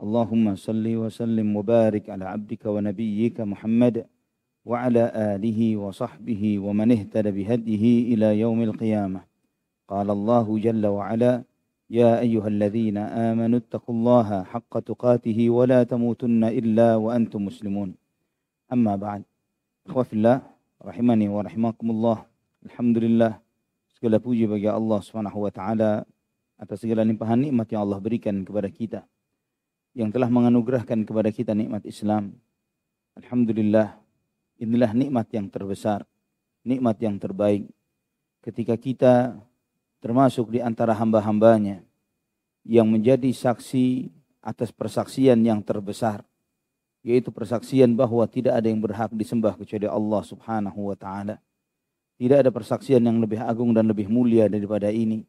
اللهم صل وسلم وبارك على عبدك ونبيك محمد وعلى آله وصحبه ومن اهتدى بهديه إلى يوم القيامة. قال الله جل وعلا يا أيها الذين آمنوا اتقوا الله حق تقاته ولا تموتن إلا وأنتم مسلمون. أما بعد إخوة في الله rahimani wa rahimakumullah. Alhamdulillah segala puji bagi Allah Subhanahu wa taala atas segala limpahan nikmat yang Allah berikan kepada kita. Yang telah menganugerahkan kepada kita nikmat Islam. Alhamdulillah, inilah nikmat yang terbesar, nikmat yang terbaik. Ketika kita termasuk di antara hamba-hambanya yang menjadi saksi atas persaksian yang terbesar, yaitu persaksian bahwa tidak ada yang berhak disembah kecuali Allah Subhanahu wa taala. Tidak ada persaksian yang lebih agung dan lebih mulia daripada ini.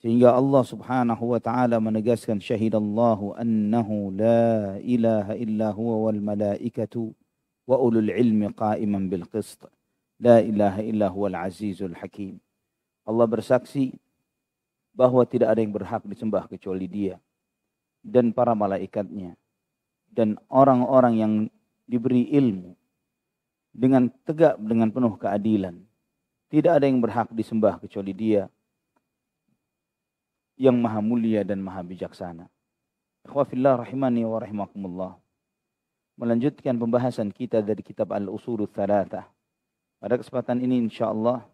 Sehingga Allah subhanahu wa ta'ala menegaskan syahidallahu annahu la ilaha illa huwa wal malaikatu wa ulul ilmi qa'iman bil qist. La ilaha illa huwa al azizul hakim. Allah bersaksi bahwa tidak ada yang berhak disembah kecuali dia. Dan para malaikatnya. Dan orang-orang yang diberi ilmu. Dengan tegak dengan penuh keadilan. Tidak ada yang berhak disembah kecuali dia yang maha mulia dan maha bijaksana. Akhwafillah rahimani wa rahimakumullah. Melanjutkan pembahasan kita dari kitab Al-Usulul Thalatah. Pada kesempatan ini insyaAllah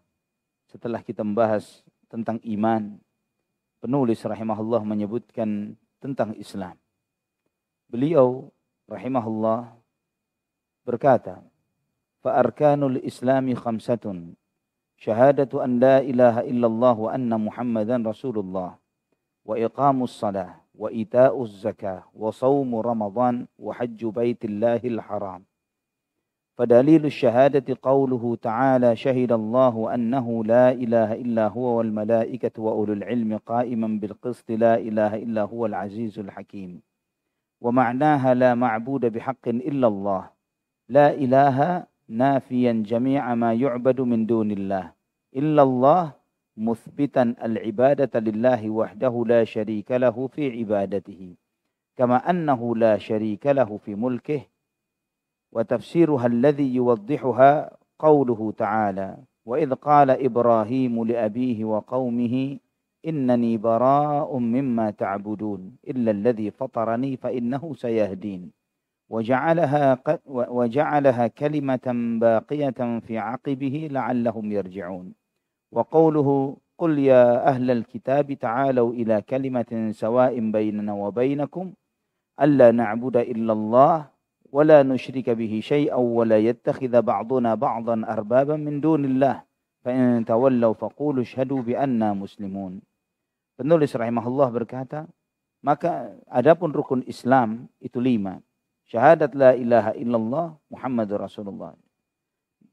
setelah kita membahas tentang iman, penulis rahimahullah menyebutkan tentang Islam. Beliau rahimahullah berkata, "Fa'arkanul Islami khamsatun, syahadatu an la ilaha illallah wa anna Muhammadan Rasulullah." وإقام الصلاة وإيتاء الزكاة وصوم رمضان وحج بيت الله الحرام. فدليل الشهادة قوله تعالى شهد الله أنه لا إله إلا هو والملائكة وأولو العلم قائما بالقسط لا إله إلا هو العزيز الحكيم. ومعناها لا معبود بحق إلا الله. لا إله نافيا جميع ما يعبد من دون الله. إلا الله مثبتا العبادة لله وحده لا شريك له في عبادته كما أنه لا شريك له في ملكه وتفسيرها الذي يوضحها قوله تعالى وإذ قال إبراهيم لأبيه وقومه إنني براء مما تعبدون إلا الذي فطرني فإنه سيهدين. وجعلها, وجعلها كلمة باقية في عقبه لعلهم يرجعون. وقوله قل يا أهل الكتاب تعالوا إلى كلمة سواء بيننا وبينكم ألا نعبد إلا الله ولا نشرك به شيئا ولا يتخذ بعضنا بعضا أربابا من دون الله. فإن تولوا فقولوا اشهدوا بأننا مسلمون. Penulis rahimahullah berkata, maka adapun rukun Islam itu lima. Syahadat la ilaha illallah Muhammadur Rasulullah.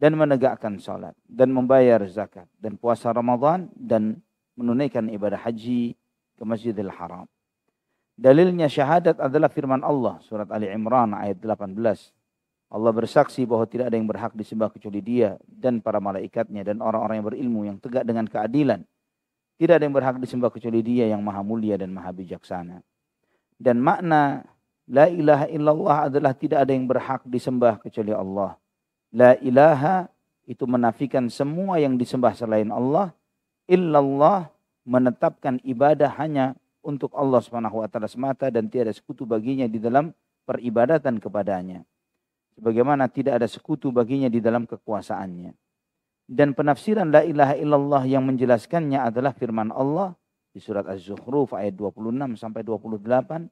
Dan menegakkan salat dan membayar zakat dan puasa Ramadan dan menunaikan ibadah haji ke Masjidil Haram. Dalilnya syahadat adalah firman Allah surat Ali Imran ayat 18. Allah bersaksi bahwa tidak ada yang berhak disembah kecuali dia dan para malaikatnya dan orang-orang yang berilmu yang tegak dengan keadilan. Tidak ada yang berhak disembah kecuali dia yang maha mulia dan maha bijaksana. Dan makna la ilaha illallah adalah tidak ada yang berhak disembah kecuali Allah. La ilaha itu menafikan semua yang disembah selain Allah. Illallah menetapkan ibadah hanya untuk Allah Subhanahu wa taala semata dan tiada sekutu baginya di dalam peribadatan kepadanya. Sebagaimana tidak ada sekutu baginya di dalam kekuasaannya. Dan penafsiran la ilaha illallah yang menjelaskannya adalah firman Allah di surat Az-Zukhruf ayat 26 sampai 28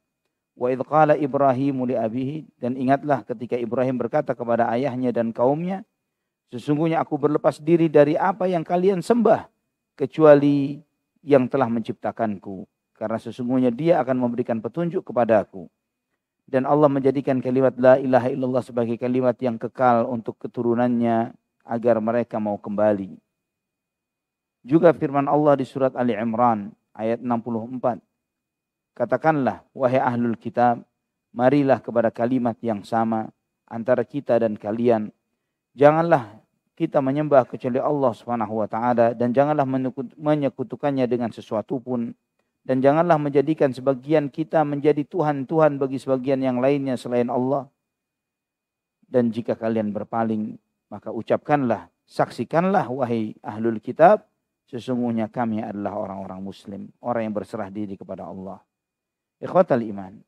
Wa idh qala Ibrahim li abihi dan ingatlah ketika Ibrahim berkata kepada ayahnya dan kaumnya, sesungguhnya aku berlepas diri dari apa yang kalian sembah kecuali yang telah menciptakanku karena sesungguhnya dia akan memberikan petunjuk kepadaku. dan Allah menjadikan kalimat la ilaha illallah sebagai kalimat yang kekal untuk keturunannya agar mereka mau kembali. Juga firman Allah di surat Ali Imran ayat 64. Katakanlah wahai ahlul kitab, marilah kepada kalimat yang sama antara kita dan kalian. Janganlah kita menyembah kecuali Allah taala dan janganlah menyekutukannya dengan sesuatu pun dan janganlah menjadikan sebagian kita menjadi tuhan-tuhan bagi sebagian yang lainnya selain Allah. Dan jika kalian berpaling, maka ucapkanlah, saksikanlah wahai ahlul kitab, sesungguhnya kami adalah orang-orang muslim, orang yang berserah diri kepada Allah. Ikhwatal iman.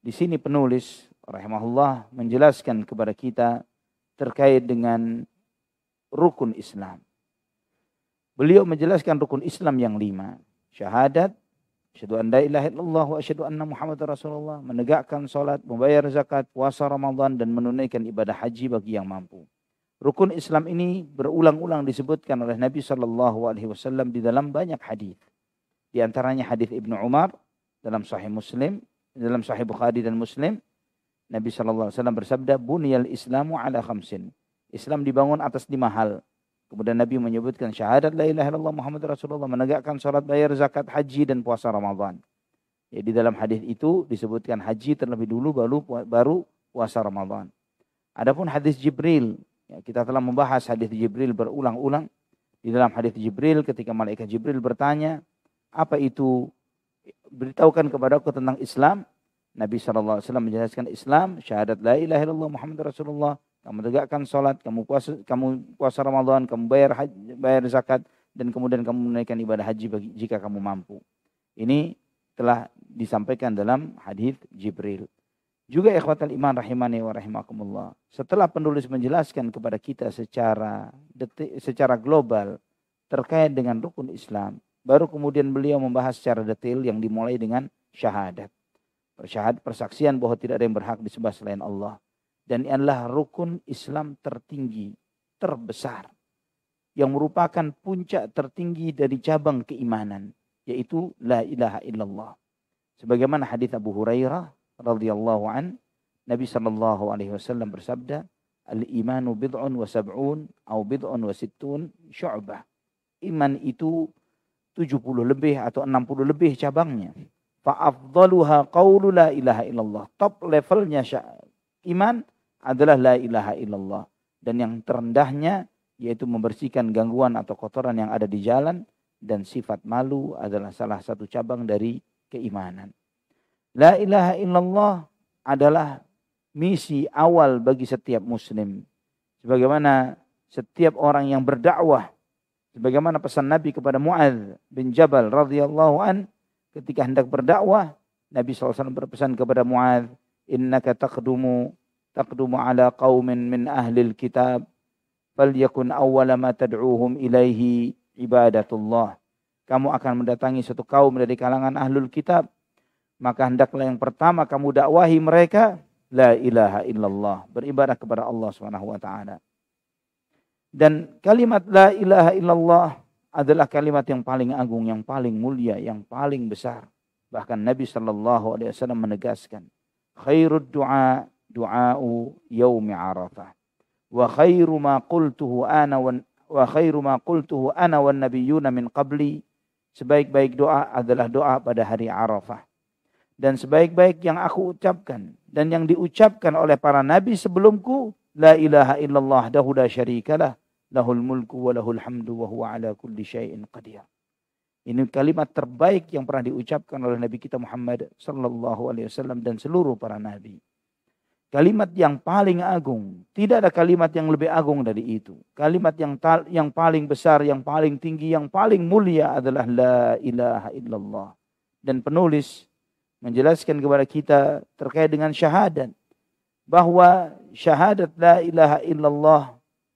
Di sini penulis rahimahullah menjelaskan kepada kita terkait dengan rukun Islam. Beliau menjelaskan rukun Islam yang lima. Syahadat, Asyhadu an la ilaha illallah wa asyhadu anna Muhammad Rasulullah. Menegakkan salat, membayar zakat, puasa Ramadan dan menunaikan ibadah haji bagi yang mampu. Rukun Islam ini berulang-ulang disebutkan oleh Nabi Shallallahu Alaihi Wasallam di dalam banyak hadis. Di antaranya hadis Ibnu Umar dalam Sahih Muslim, dalam Sahih Bukhari dan Muslim, Nabi Shallallahu Alaihi Wasallam bersabda, "Buniyal Islamu ala khamsin." Islam dibangun atas lima hal. Kemudian Nabi menyebutkan syahadat la ilaha illallah Muhammad Rasulullah, menegakkan salat, bayar zakat, haji dan puasa Ramadan. Ya, di dalam hadis itu disebutkan haji terlebih dulu baru baru puasa Ramadan. Adapun hadis Jibril, ya, kita telah membahas hadis Jibril berulang-ulang. Di dalam hadis Jibril ketika malaikat Jibril bertanya, apa itu beritahukan kepada aku tentang Islam? Nabi SAW menjelaskan Islam, syahadat la ilaha illallah Muhammad Rasulullah, kamu tegakkan sholat, kamu puasa, kamu puasa Ramadan, kamu bayar haji, bayar zakat, dan kemudian kamu menunaikan ibadah haji bagi, jika kamu mampu. Ini telah disampaikan dalam hadis Jibril. Juga ikhwatal iman rahimani wa rahimakumullah. Setelah penulis menjelaskan kepada kita secara detik, secara global terkait dengan rukun Islam, baru kemudian beliau membahas secara detail yang dimulai dengan syahadat. Persyahadat persaksian bahwa tidak ada yang berhak disembah selain Allah dan ini adalah rukun Islam tertinggi, terbesar. Yang merupakan puncak tertinggi dari cabang keimanan. Yaitu la ilaha illallah. Sebagaimana hadis Abu Hurairah radhiyallahu an, Nabi sallallahu alaihi wasallam bersabda, "Al-imanu bid'un wa sab'un au bid'un wa sittun syu'bah." Iman itu 70 lebih atau 60 lebih cabangnya. Fa'afdaluha qawlu la ilaha illallah. Top levelnya iman adalah la ilaha illallah. Dan yang terendahnya yaitu membersihkan gangguan atau kotoran yang ada di jalan dan sifat malu adalah salah satu cabang dari keimanan. La ilaha illallah adalah misi awal bagi setiap muslim. Sebagaimana setiap orang yang berdakwah sebagaimana pesan Nabi kepada Muadz bin Jabal radhiyallahu an ketika hendak berdakwah Nabi SAW berpesan kepada Muadz innaka taqdumu taqdumu ala qaumin min ahlil kitab falyakun awwala ma tad'uhum ilaihi ibadatullah. Kamu akan mendatangi satu kaum dari kalangan ahlul kitab. Maka hendaklah yang pertama kamu dakwahi mereka la ilaha illallah, beribadah kepada Allah Subhanahu wa taala. Dan kalimat la ilaha illallah adalah kalimat yang paling agung, yang paling mulia, yang paling besar. Bahkan Nabi sallallahu alaihi wasallam menegaskan, khairud du'a du'a'u yaumi arafah. Wa khairu ma qultuhu ana wa, wa khairu ma qultuhu ana wan nabiyyuna min qabli. Sebaik-baik doa adalah doa pada hari Arafah. Dan sebaik-baik yang aku ucapkan dan yang diucapkan oleh para nabi sebelumku la ilaha illallah dahu la syarikalah lahul mulku wa lahul hamdu wa huwa ala kulli syai'in qadir. Ini kalimat terbaik yang pernah diucapkan oleh Nabi kita Muhammad sallallahu alaihi wasallam dan seluruh para nabi. Kalimat yang paling agung. Tidak ada kalimat yang lebih agung dari itu. Kalimat yang tal, yang paling besar, yang paling tinggi, yang paling mulia adalah La ilaha illallah. Dan penulis menjelaskan kepada kita terkait dengan syahadat. Bahwa syahadat La ilaha illallah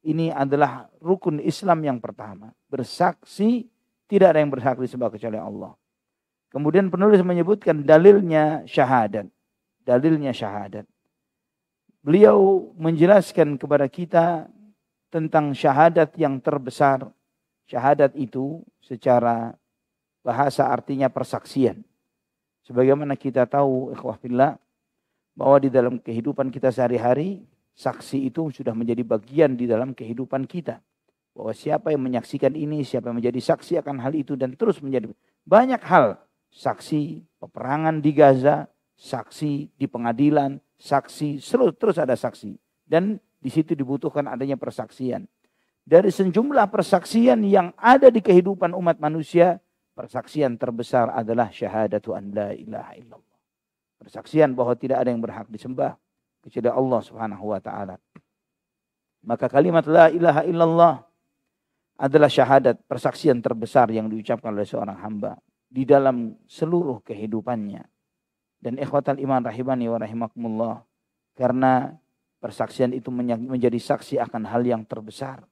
ini adalah rukun Islam yang pertama. Bersaksi tidak ada yang berhak disembah kecuali Allah. Kemudian penulis menyebutkan dalilnya syahadat. Dalilnya syahadat beliau menjelaskan kepada kita tentang syahadat yang terbesar. Syahadat itu secara bahasa artinya persaksian. Sebagaimana kita tahu ikhwah fillah bahwa di dalam kehidupan kita sehari-hari saksi itu sudah menjadi bagian di dalam kehidupan kita. Bahwa siapa yang menyaksikan ini, siapa yang menjadi saksi akan hal itu dan terus menjadi banyak hal. Saksi peperangan di Gaza, saksi di pengadilan, saksi, selalu terus ada saksi. Dan di situ dibutuhkan adanya persaksian. Dari sejumlah persaksian yang ada di kehidupan umat manusia, persaksian terbesar adalah syahadatu an la ilaha illallah. Persaksian bahwa tidak ada yang berhak disembah kecuali Allah Subhanahu wa taala. Maka kalimat la ilaha illallah adalah syahadat persaksian terbesar yang diucapkan oleh seorang hamba di dalam seluruh kehidupannya. Dan ikhwatal iman rahimani wa rahimakumullah. Karena persaksian itu menjadi saksi akan hal yang terbesar.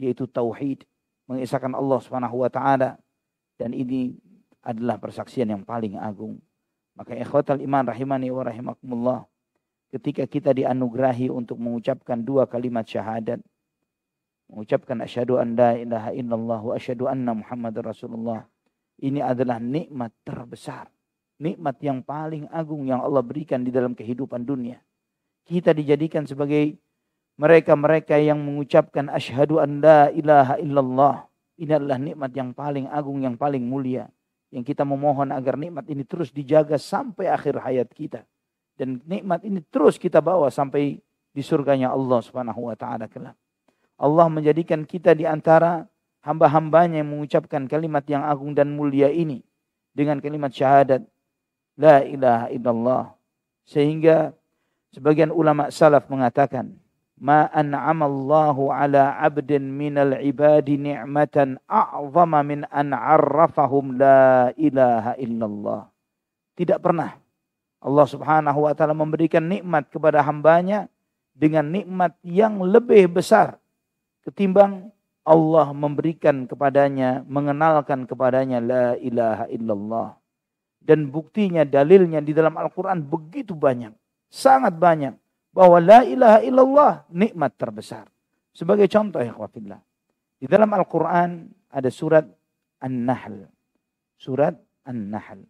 Yaitu tauhid. Mengisahkan Allah subhanahu wa ta'ala. Dan ini adalah persaksian yang paling agung. Maka ikhwatal iman rahimani wa rahimakumullah. Ketika kita dianugerahi untuk mengucapkan dua kalimat syahadat. Mengucapkan asyhadu an la ilaha illallah wa asyhadu anna muhammad rasulullah. Ini adalah nikmat terbesar nikmat yang paling agung yang Allah berikan di dalam kehidupan dunia. Kita dijadikan sebagai mereka-mereka yang mengucapkan asyhadu an la ilaha illallah. Ini adalah nikmat yang paling agung, yang paling mulia. Yang kita memohon agar nikmat ini terus dijaga sampai akhir hayat kita. Dan nikmat ini terus kita bawa sampai di surganya Allah subhanahu wa ta'ala kelak. Allah menjadikan kita di antara hamba-hambanya yang mengucapkan kalimat yang agung dan mulia ini. Dengan kalimat syahadat la ilaha illallah. Sehingga sebagian ulama salaf mengatakan, ma an'amallahu ala 'abdin minal ibadi ni'matan a'zama min an 'arrafahum la ilaha illallah. Tidak pernah Allah Subhanahu wa taala memberikan nikmat kepada hambanya dengan nikmat yang lebih besar ketimbang Allah memberikan kepadanya, mengenalkan kepadanya la ilaha illallah. Dan buktinya, dalilnya di dalam Al-Quran begitu banyak. Sangat banyak. Bahwa la ilaha illallah nikmat terbesar. Sebagai contoh ya khawafillah. Di dalam Al-Quran ada surat An-Nahl. Surat An-Nahl.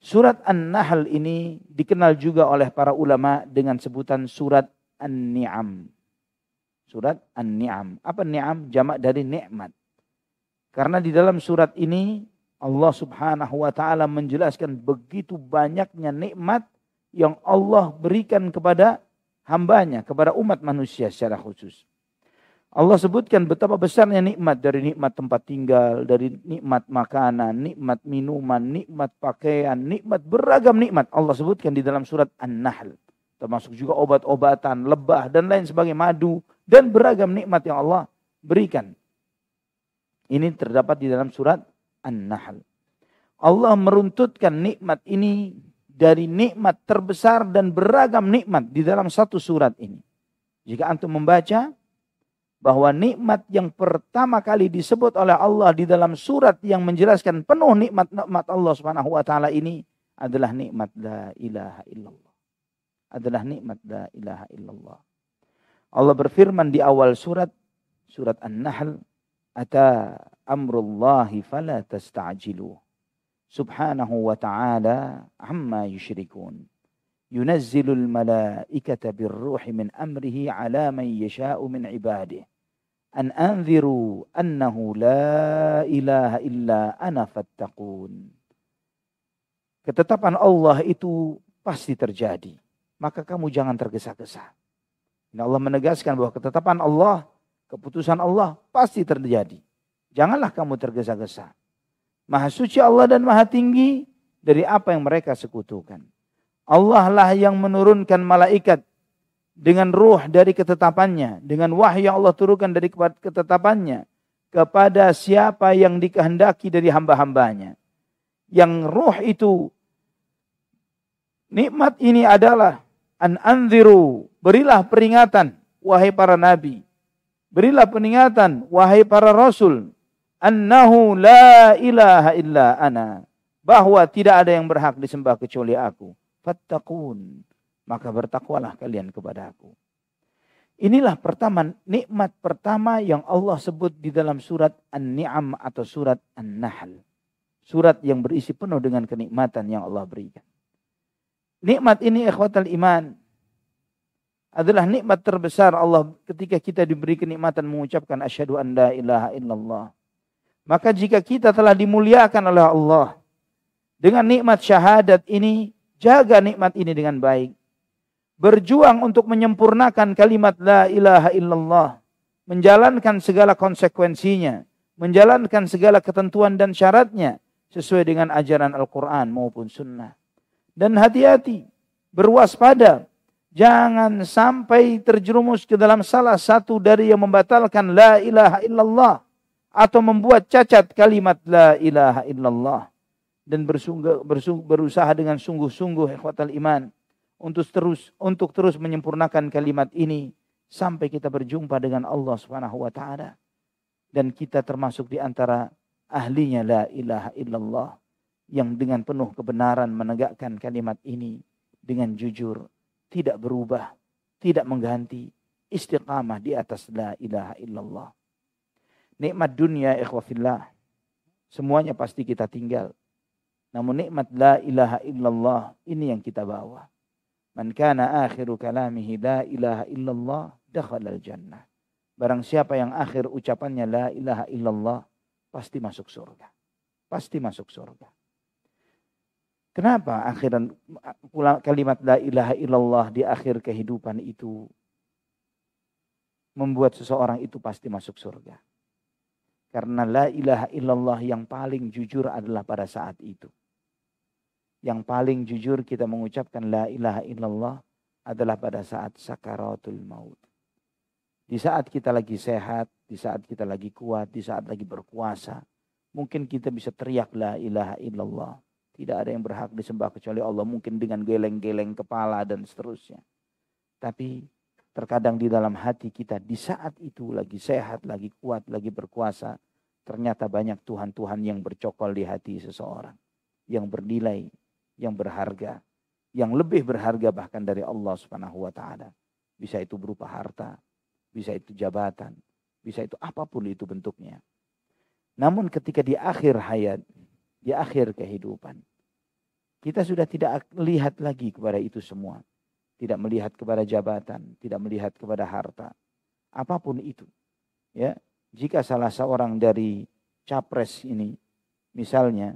Surat An-Nahl ini dikenal juga oleh para ulama dengan sebutan surat An-Ni'am. Surat An-Ni'am. Apa Ni'am? Jamak dari nikmat. Karena di dalam surat ini Allah subhanahu wa ta'ala menjelaskan begitu banyaknya nikmat yang Allah berikan kepada hambanya, kepada umat manusia secara khusus. Allah sebutkan betapa besarnya nikmat dari nikmat tempat tinggal, dari nikmat makanan, nikmat minuman, nikmat pakaian, nikmat beragam nikmat. Allah sebutkan di dalam surat An-Nahl. Termasuk juga obat-obatan, lebah, dan lain sebagainya, madu, dan beragam nikmat yang Allah berikan. Ini terdapat di dalam surat An-Nahl. Allah meruntutkan nikmat ini dari nikmat terbesar dan beragam nikmat di dalam satu surat ini. Jika antum membaca bahwa nikmat yang pertama kali disebut oleh Allah di dalam surat yang menjelaskan penuh nikmat-nikmat Allah Subhanahu wa taala ini adalah nikmat la ilaha illallah. Adalah nikmat la ilaha illallah. Allah berfirman di awal surat surat An-Nahl, "Ata amrullahi fala tasta'jilu. Subhanahu wa ta'ala amma yushrikun. Yunazzilul malaikata birruhi min amrihi ala man yasha'u min ibadih. An anziru annahu la ilaha illa ana fattaqun. Ketetapan Allah itu pasti terjadi. Maka kamu jangan tergesa-gesa. Allah menegaskan bahwa ketetapan Allah, keputusan Allah pasti terjadi. Janganlah kamu tergesa-gesa. Maha suci Allah dan maha tinggi dari apa yang mereka sekutukan. Allah lah yang menurunkan malaikat dengan ruh dari ketetapannya. Dengan wahyu Allah turunkan dari ketetapannya. Kepada siapa yang dikehendaki dari hamba-hambanya. Yang ruh itu nikmat ini adalah an anziru berilah peringatan wahai para nabi berilah peringatan wahai para rasul annahu la ilaha illa ana. Bahwa tidak ada yang berhak disembah kecuali aku. Fattaqun. Maka bertakwalah kalian kepada aku. Inilah pertama nikmat pertama yang Allah sebut di dalam surat An-Ni'am atau surat An-Nahl. Surat yang berisi penuh dengan kenikmatan yang Allah berikan. Nikmat ini ikhwatal iman adalah nikmat terbesar Allah ketika kita diberi kenikmatan mengucapkan asyhadu an la ilaha illallah. Maka jika kita telah dimuliakan oleh Allah dengan nikmat syahadat ini, jaga nikmat ini dengan baik. Berjuang untuk menyempurnakan kalimat la ilaha illallah, menjalankan segala konsekuensinya, menjalankan segala ketentuan dan syaratnya sesuai dengan ajaran Al-Quran maupun sunnah. Dan hati-hati, berwaspada Jangan sampai terjerumus ke dalam salah satu dari yang membatalkan la ilaha illallah atau membuat cacat kalimat la ilaha illallah dan bersungguh, bersungguh, berusaha dengan sungguh-sungguh ikhwatal iman untuk terus untuk terus menyempurnakan kalimat ini sampai kita berjumpa dengan Allah Subhanahu wa taala dan kita termasuk di antara ahlinya la ilaha illallah yang dengan penuh kebenaran menegakkan kalimat ini dengan jujur tidak berubah, tidak mengganti, istiqamah di atas la ilaha illallah. Nikmat dunia ikhwafillah, semuanya pasti kita tinggal. Namun nikmat la ilaha illallah ini yang kita bawa. Man kana akhiru kalamihi la ilaha illallah dakhala jannah. Barang siapa yang akhir ucapannya la ilaha illallah pasti masuk surga. Pasti masuk surga. Kenapa akhiran kalimat la ilaha illallah di akhir kehidupan itu membuat seseorang itu pasti masuk surga? Karena la ilaha illallah yang paling jujur adalah pada saat itu. Yang paling jujur kita mengucapkan la ilaha illallah adalah pada saat sakaratul maut. Di saat kita lagi sehat, di saat kita lagi kuat, di saat lagi berkuasa, mungkin kita bisa teriak la ilaha illallah. Tidak ada yang berhak disembah kecuali Allah. Mungkin dengan geleng-geleng kepala dan seterusnya. Tapi terkadang di dalam hati kita di saat itu lagi sehat, lagi kuat, lagi berkuasa. Ternyata banyak Tuhan-Tuhan yang bercokol di hati seseorang. Yang bernilai, yang berharga. Yang lebih berharga bahkan dari Allah subhanahu wa ta'ala. Bisa itu berupa harta, bisa itu jabatan, bisa itu apa pun itu bentuknya. Namun ketika di akhir hayat, di akhir kehidupan. Kita sudah tidak melihat lagi kepada itu semua. Tidak melihat kepada jabatan, tidak melihat kepada harta. Apa pun itu. Ya, jika salah seorang dari capres ini misalnya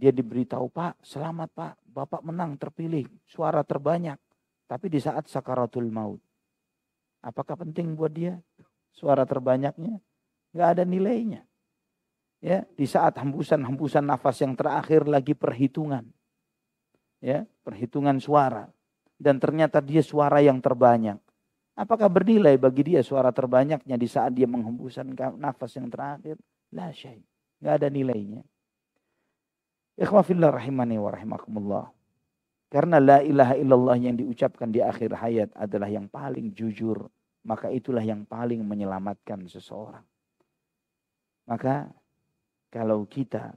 dia diberitahu, "Pak, selamat Pak, Bapak menang terpilih, suara terbanyak." Tapi di saat sakaratul maut, apakah penting buat dia suara terbanyaknya? Gak ada nilainya ya di saat hembusan-hembusan nafas yang terakhir lagi perhitungan ya perhitungan suara dan ternyata dia suara yang terbanyak apakah bernilai bagi dia suara terbanyaknya di saat dia menghembuskan nafas yang terakhir? La syai. Nggak ada nilainya. Ikhwafillah rahimani wa rahimakumullah. Karena la ilaha illallah yang diucapkan di akhir hayat adalah yang paling jujur maka itulah yang paling menyelamatkan seseorang. Maka kalau kita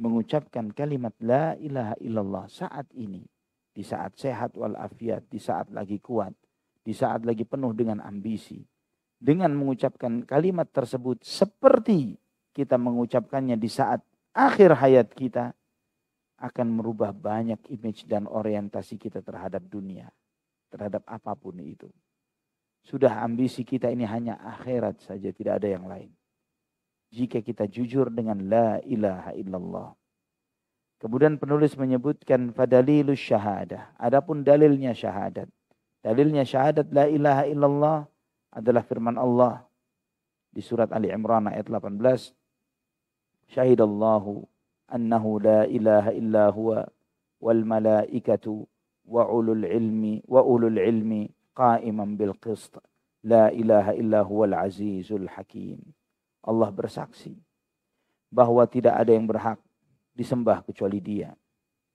mengucapkan kalimat la ilaha illallah saat ini, di saat sehat walafiat, di saat lagi kuat, di saat lagi penuh dengan ambisi, dengan mengucapkan kalimat tersebut seperti kita mengucapkannya di saat akhir hayat kita, akan merubah banyak image dan orientasi kita terhadap dunia, terhadap apa pun itu. Sudah ambisi kita ini hanya akhirat saja, tidak ada yang lain jika kita jujur dengan la ilaha illallah. Kemudian penulis menyebutkan fadalilus syahadah. Adapun dalilnya syahadat. Dalilnya syahadat la ilaha illallah adalah firman Allah di surat Ali Imran ayat 18. Syahidallahu annahu la ilaha illa huwa wal malaikatu wa ulul ilmi wa ulul ilmi qa'iman bil qist. La ilaha illa huwal azizul hakim. Allah bersaksi bahwa tidak ada yang berhak disembah kecuali dia.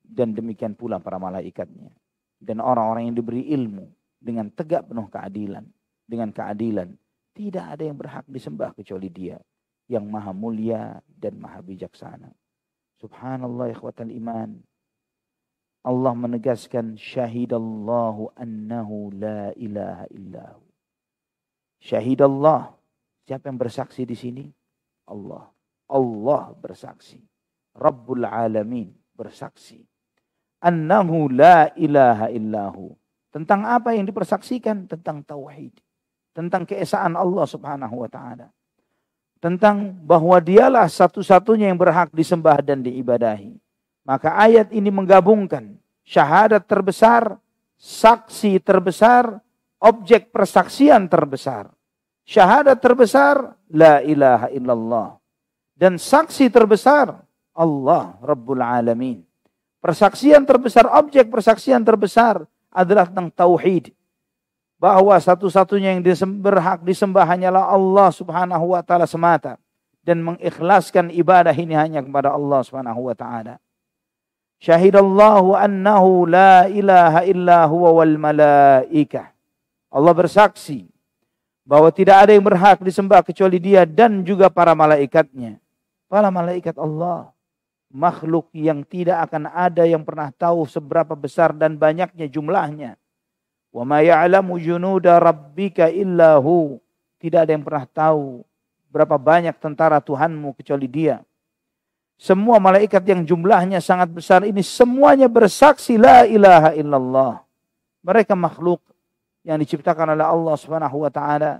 Dan demikian pula para malaikatnya. Dan orang-orang yang diberi ilmu dengan tegak penuh keadilan. Dengan keadilan. Tidak ada yang berhak disembah kecuali dia. Yang maha mulia dan maha bijaksana. Subhanallah ikhwatal iman. Allah menegaskan syahidallahu annahu la ilaha illahu. Syahidallah Siapa yang bersaksi di sini? Allah. Allah bersaksi. Rabbul Alamin bersaksi. annahu la ilaha illahu. Tentang apa yang dipersaksikan? Tentang tauhid. Tentang keesaan Allah subhanahu wa ta'ala. Tentang bahwa dialah satu-satunya yang berhak disembah dan diibadahi. Maka ayat ini menggabungkan syahadat terbesar, saksi terbesar, objek persaksian terbesar. Syahadat terbesar, la ilaha illallah. Dan saksi terbesar, Allah Rabbul Alamin. Persaksian terbesar, objek persaksian terbesar adalah tentang tauhid. Bahwa satu-satunya yang berhak disembah hanyalah Allah subhanahu wa ta'ala semata. Dan mengikhlaskan ibadah ini hanya kepada Allah subhanahu wa ta'ala. Syahidallahu annahu la ilaha illa huwa wal malaikah. Allah bersaksi bahwa tidak ada yang berhak disembah kecuali dia dan juga para malaikatnya. Para malaikat Allah makhluk yang tidak akan ada yang pernah tahu seberapa besar dan banyaknya jumlahnya. Wa ma ya'lamu junuda rabbika illahu. Tidak ada yang pernah tahu berapa banyak tentara Tuhanmu kecuali Dia. Semua malaikat yang jumlahnya sangat besar ini semuanya bersaksi la ilaha illallah. Mereka makhluk yang diciptakan oleh Allah Subhanahu wa taala.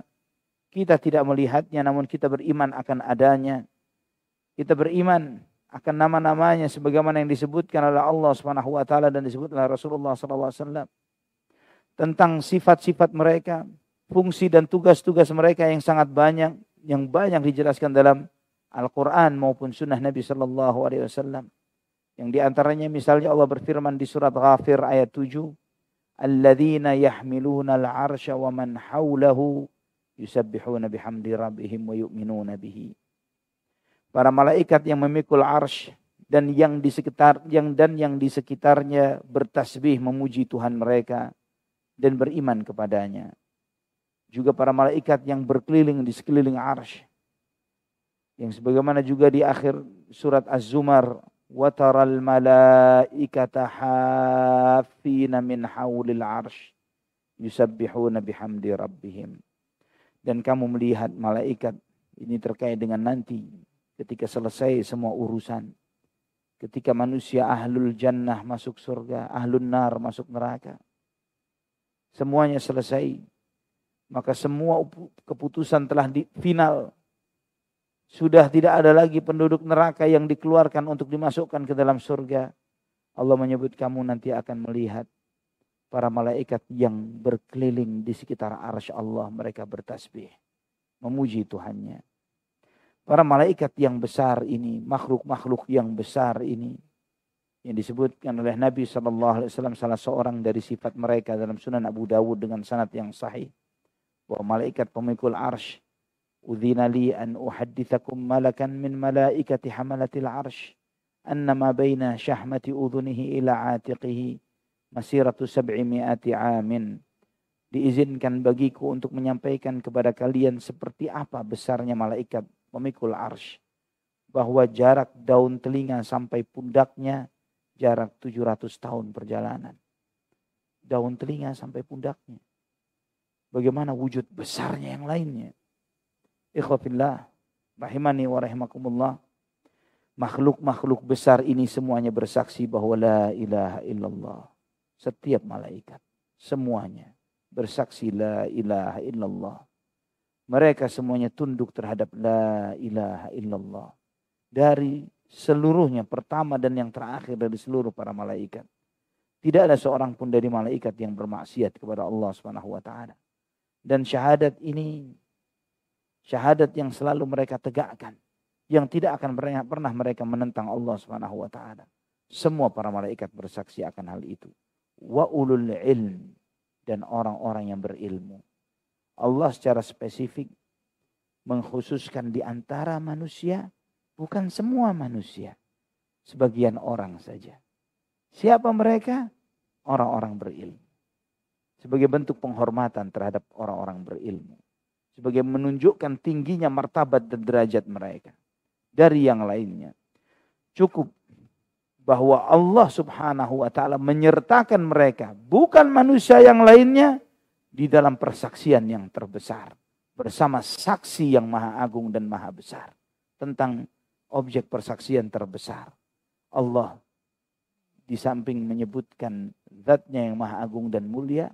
Kita tidak melihatnya namun kita beriman akan adanya. Kita beriman akan nama-namanya sebagaimana yang disebutkan oleh Allah Subhanahu wa taala dan disebut oleh Rasulullah sallallahu alaihi wasallam tentang sifat-sifat mereka, fungsi dan tugas-tugas mereka yang sangat banyak yang banyak dijelaskan dalam Al-Qur'an maupun sunnah Nabi sallallahu alaihi wasallam. Yang di antaranya misalnya Allah berfirman di surat Ghafir ayat 7, "Alladzina yahmiluna al-'arsya wa man hawlahu yusabbihuna bihamdi rabbihim wa yu'minuna bihi." Para malaikat yang memikul arsh dan yang di sekitar yang dan yang di sekitarnya bertasbih memuji Tuhan mereka dan beriman kepadanya. Juga para malaikat yang berkeliling di sekeliling arsh. Yang sebagaimana juga di akhir surat Az-Zumar taral malaikata hafina min haulil arsh yusabbihuna bihamdi rabbihim. Dan kamu melihat malaikat ini terkait dengan nanti ketika selesai semua urusan. Ketika manusia ahlul jannah masuk surga, ahlun nar masuk neraka. Semuanya selesai. Maka semua keputusan telah di, final. Sudah tidak ada lagi penduduk neraka yang dikeluarkan untuk dimasukkan ke dalam surga. Allah menyebut kamu nanti akan melihat para malaikat yang berkeliling di sekitar arsy Allah. Mereka bertasbih. Memuji Tuhannya para malaikat yang besar ini, makhluk-makhluk yang besar ini yang disebutkan oleh Nabi Shallallahu Alaihi Wasallam salah seorang dari sifat mereka dalam Sunan Abu Dawud dengan sanad yang sahih. Bahwa malaikat pemikul arsh an uhaddithakum malakan min malaikati hamalatil arsh baina syahmati udhunihi ila atiqihi masiratu sab'imi'ati amin diizinkan bagiku untuk menyampaikan kepada kalian seperti apa besarnya malaikat memikul arsh. Bahwa jarak daun telinga sampai pundaknya jarak 700 tahun perjalanan. Daun telinga sampai pundaknya. Bagaimana wujud besarnya yang lainnya. Ikhwafillah, rahimani wa rahimakumullah. Makhluk-makhluk besar ini semuanya bersaksi bahwa la ilaha illallah. Setiap malaikat, semuanya bersaksi la ilaha illallah. Mereka semuanya tunduk terhadap la ilaha illallah. Dari seluruhnya pertama dan yang terakhir dari seluruh para malaikat. Tidak ada seorang pun dari malaikat yang bermaksiat kepada Allah Subhanahu wa taala. Dan syahadat ini syahadat yang selalu mereka tegakkan yang tidak akan pernah mereka menentang Allah Subhanahu wa taala. Semua para malaikat bersaksi akan hal itu. Wa ulul ilm dan orang-orang yang berilmu. Allah secara spesifik mengkhususkan di antara manusia, bukan semua manusia. Sebagian orang saja. Siapa mereka? Orang-orang berilmu. Sebagai bentuk penghormatan terhadap orang-orang berilmu. Sebagai menunjukkan tingginya martabat dan derajat mereka. Dari yang lainnya. Cukup bahwa Allah subhanahu wa ta'ala menyertakan mereka. Bukan manusia yang lainnya di dalam persaksian yang terbesar bersama saksi yang maha agung dan maha besar tentang objek persaksian terbesar. Allah di samping menyebutkan zatnya yang maha agung dan mulia,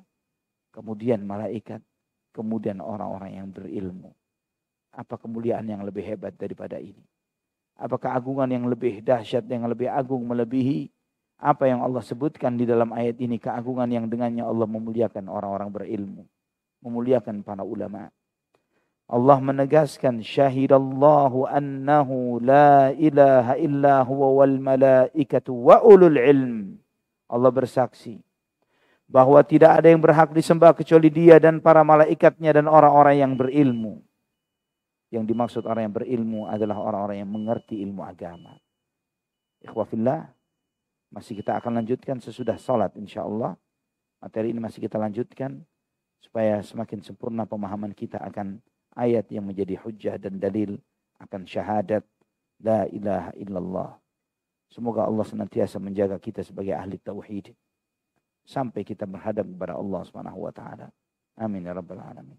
kemudian malaikat, kemudian orang-orang yang berilmu. Apa kemuliaan yang lebih hebat daripada ini? Apa keagungan yang lebih dahsyat, yang lebih agung melebihi apa yang Allah sebutkan di dalam ayat ini keagungan yang dengannya Allah memuliakan orang-orang berilmu, memuliakan para ulama. Allah menegaskan syahidallahu annahu la ilaha illa huwa wal malaikatu wa ulul ilm. Allah bersaksi bahwa tidak ada yang berhak disembah kecuali dia dan para malaikatnya dan orang-orang yang berilmu. Yang dimaksud orang yang berilmu adalah orang-orang yang mengerti ilmu agama. Ikhwafillah, masih kita akan lanjutkan sesudah sholat insya Allah. Materi ini masih kita lanjutkan supaya semakin sempurna pemahaman kita akan ayat yang menjadi hujah dan dalil akan syahadat la ilaha illallah. Semoga Allah senantiasa menjaga kita sebagai ahli tauhid sampai kita berhadap kepada Allah Subhanahu wa taala. Amin ya rabbal alamin.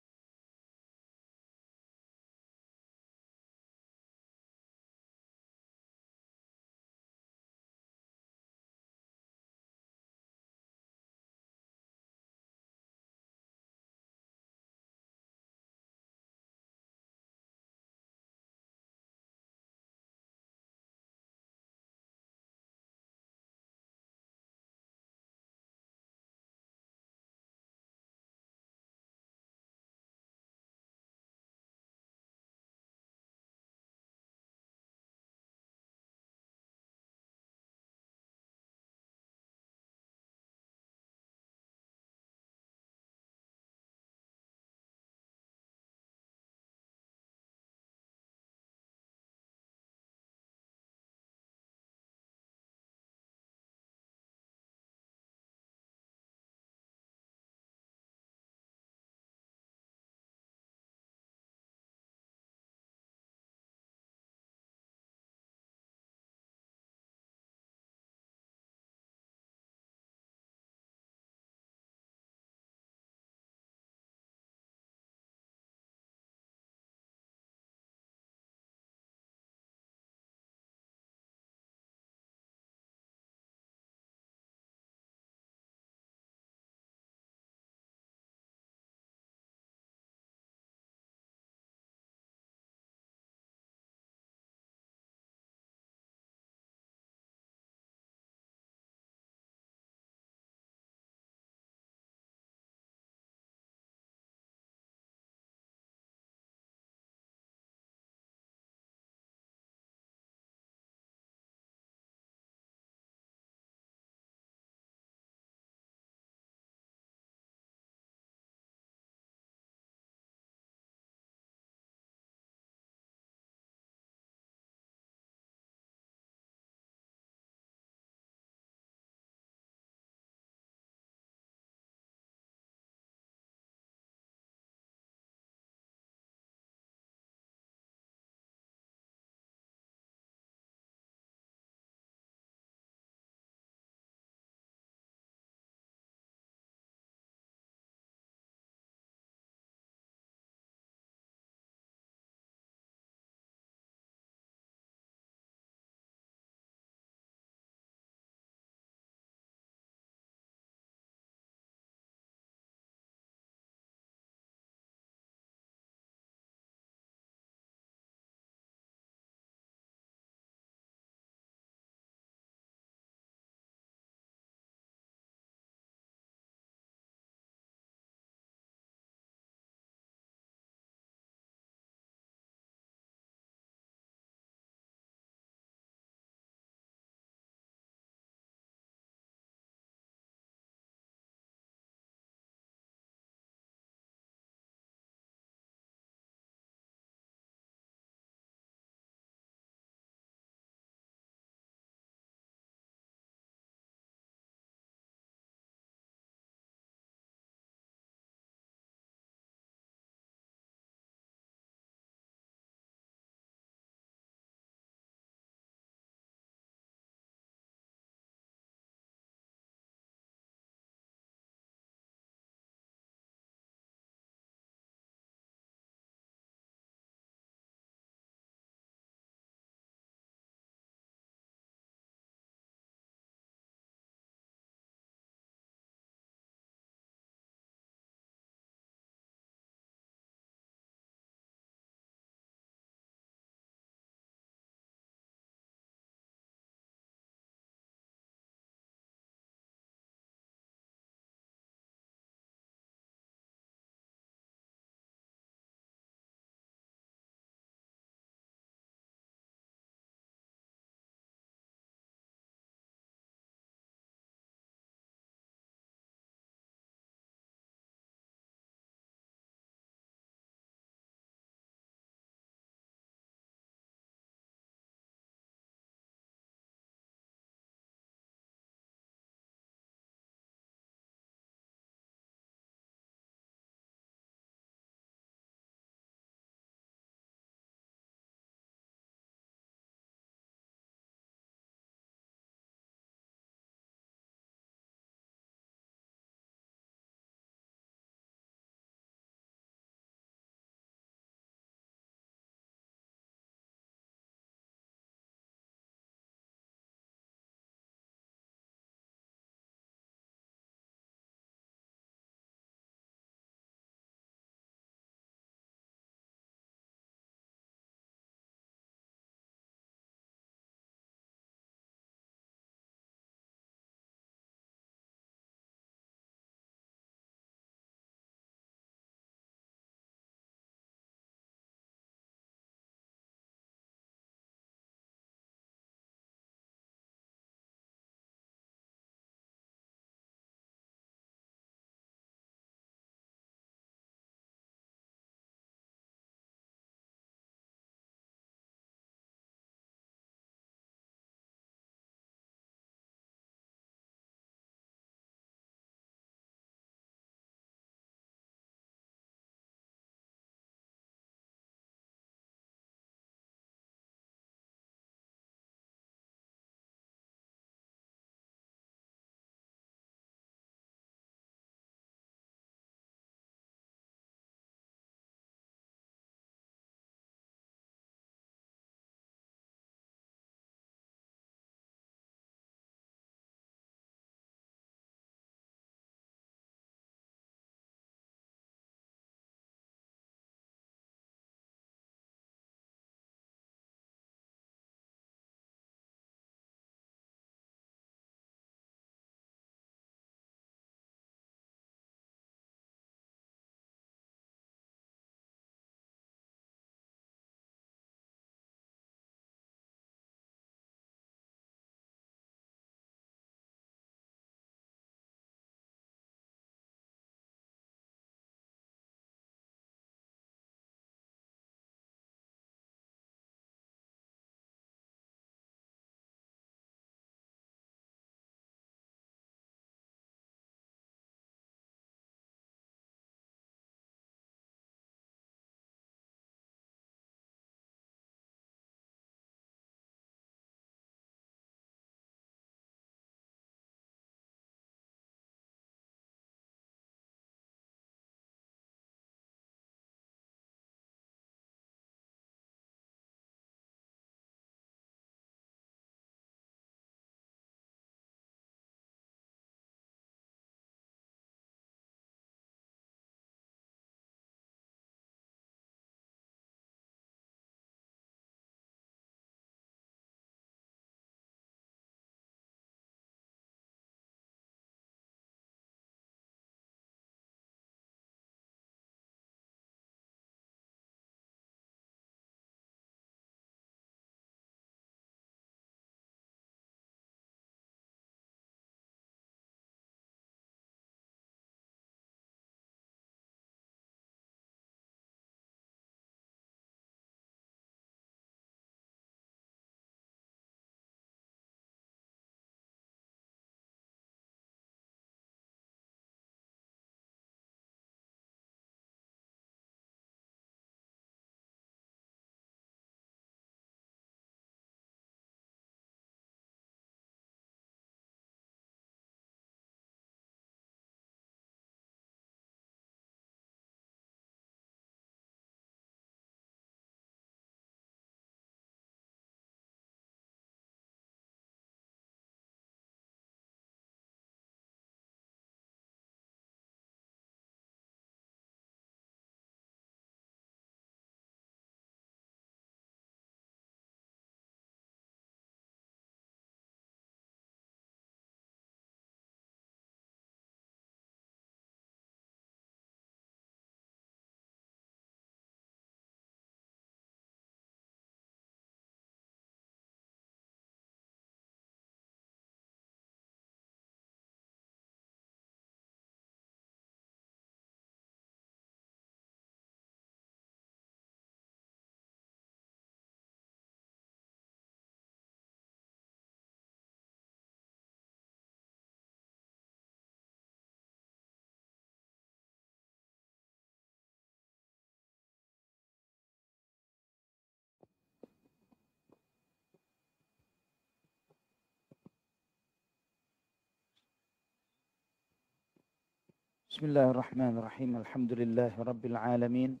Bismillahirrahmanirrahim. Alhamdulillahi rabbil alamin.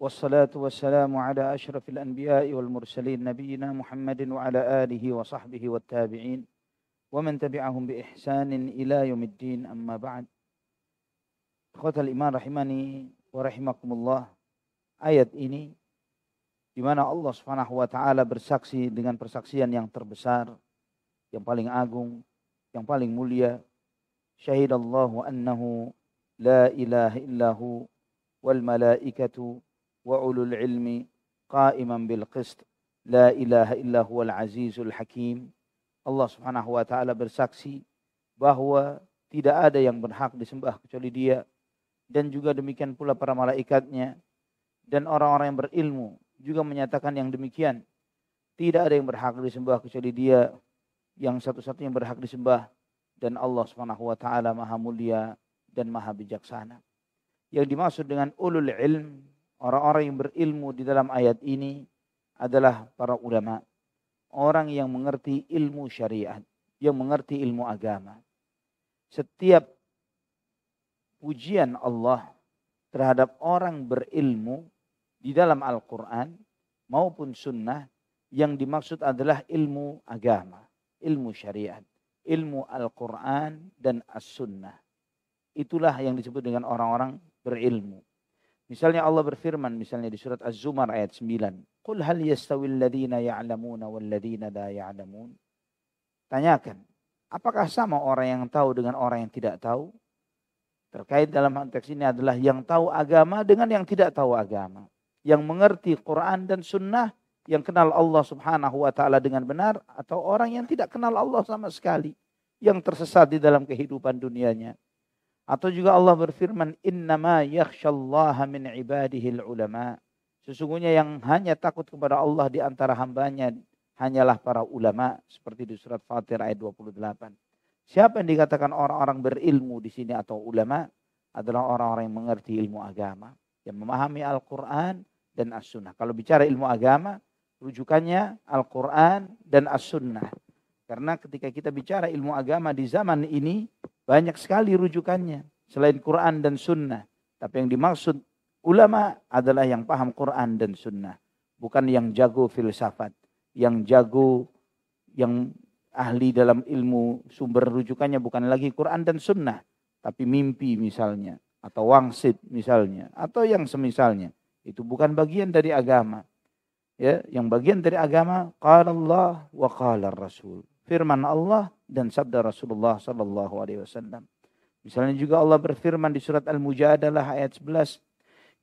Wassalatu wassalamu ala asyrafil anbiya'i wal mursalin nabiyyina Muhammadin wa ala alihi wa sahbihi wat tabi'in wa man tabi'ahum bi ihsanin ila yaumiddin amma ba'd. Ikhwatal iman rahimani wa rahimakumullah. Ayat ini Allah Subhanahu wa taala bersaksi dengan persaksian yang terbesar, yang paling agung, yang paling mulia. Syahidallahu annahu illahu wal malaikatu wa ulul ilmi qa'iman bil qist. La ilaha illahu wal azizul hakim. Allah wa taala bersaksi bahwa tidak ada yang berhak disembah kecuali Dia dan juga demikian pula para malaikatnya dan orang-orang yang berilmu juga menyatakan yang demikian. Tidak ada yang berhak disembah kecuali Dia yang satu-satunya berhak disembah dan Allah Subhanahu wa taala Maha Mulia dan Maha Bijaksana. Yang dimaksud dengan ulul ilm, orang-orang yang berilmu di dalam ayat ini adalah para ulama. Orang yang mengerti ilmu syariat, yang mengerti ilmu agama. Setiap pujian Allah terhadap orang berilmu di dalam Al-Quran maupun sunnah yang dimaksud adalah ilmu agama, ilmu syariat, ilmu Al-Quran dan As-Sunnah. Itulah yang disebut dengan orang-orang berilmu. Misalnya Allah berfirman misalnya di surat Az-Zumar ayat 9. Qul hal yastawil ladhina ya'lamuna wal ladhina la ya'lamun. Tanyakan, apakah sama orang yang tahu dengan orang yang tidak tahu? Terkait dalam konteks ini adalah yang tahu agama dengan yang tidak tahu agama. Yang mengerti Quran dan sunnah, yang kenal Allah subhanahu wa ta'ala dengan benar, atau orang yang tidak kenal Allah sama sekali. Yang tersesat di dalam kehidupan dunianya. Atau juga Allah berfirman, Innama yakhshallaha min ibadihil ulama. Sesungguhnya yang hanya takut kepada Allah di antara hambanya hanyalah para ulama. Seperti di surat Fatir ayat 28. Siapa yang dikatakan orang-orang berilmu di sini atau ulama adalah orang-orang yang mengerti ilmu agama, yang memahami Al-Quran dan As-Sunnah. Kalau bicara ilmu agama, rujukannya Al-Quran dan As-Sunnah. Karena ketika kita bicara ilmu agama di zaman ini, banyak sekali rujukannya. Selain Quran dan Sunnah. Tapi yang dimaksud ulama adalah yang paham Quran dan Sunnah. Bukan yang jago filsafat. Yang jago, yang ahli dalam ilmu sumber rujukannya bukan lagi Quran dan Sunnah, tapi mimpi misalnya, atau wangsit misalnya, atau yang semisalnya. Itu bukan bagian dari agama. Ya, yang bagian dari agama qala Allah wa qala Rasul. Firman Allah dan sabda Rasulullah sallallahu alaihi wasallam. Misalnya juga Allah berfirman di surat Al-Mujadalah ayat 11,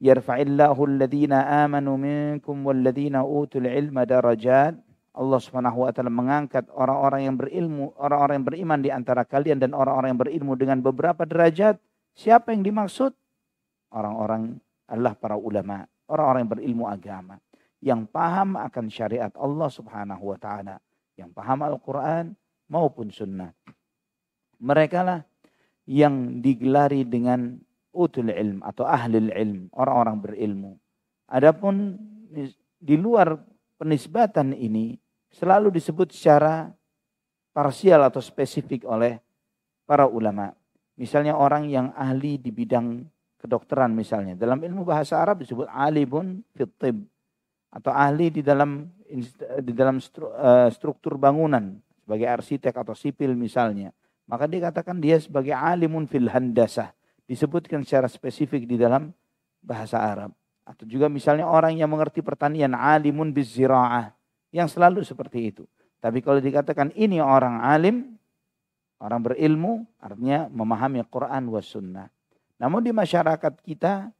"Yarfa'illahu alladhina amanu minkum walladhina utul ilma darajat." Allah Subhanahu wa taala mengangkat orang-orang yang berilmu, orang-orang yang beriman di antara kalian dan orang-orang yang berilmu dengan beberapa derajat. Siapa yang dimaksud? Orang-orang adalah para ulama, orang-orang yang berilmu agama, yang paham akan syariat Allah Subhanahu wa taala, yang paham Al-Qur'an maupun sunnah. Mereka lah yang digelari dengan utul ilm atau ahli ilm, orang-orang berilmu. Adapun di luar penisbatan ini selalu disebut secara parsial atau spesifik oleh para ulama. Misalnya orang yang ahli di bidang kedokteran misalnya. Dalam ilmu bahasa Arab disebut alibun fitib. Atau ahli di dalam di dalam eh, struktur bangunan. Sebagai arsitek atau sipil misalnya. Maka dikatakan dia sebagai alimun fil handasah. Disebutkan secara spesifik di dalam bahasa Arab. Atau juga misalnya orang yang mengerti pertanian. Alimun bizira'ah yang selalu seperti itu. Tapi kalau dikatakan ini orang alim, orang berilmu, artinya memahami Quran was sunnah. Namun di masyarakat kita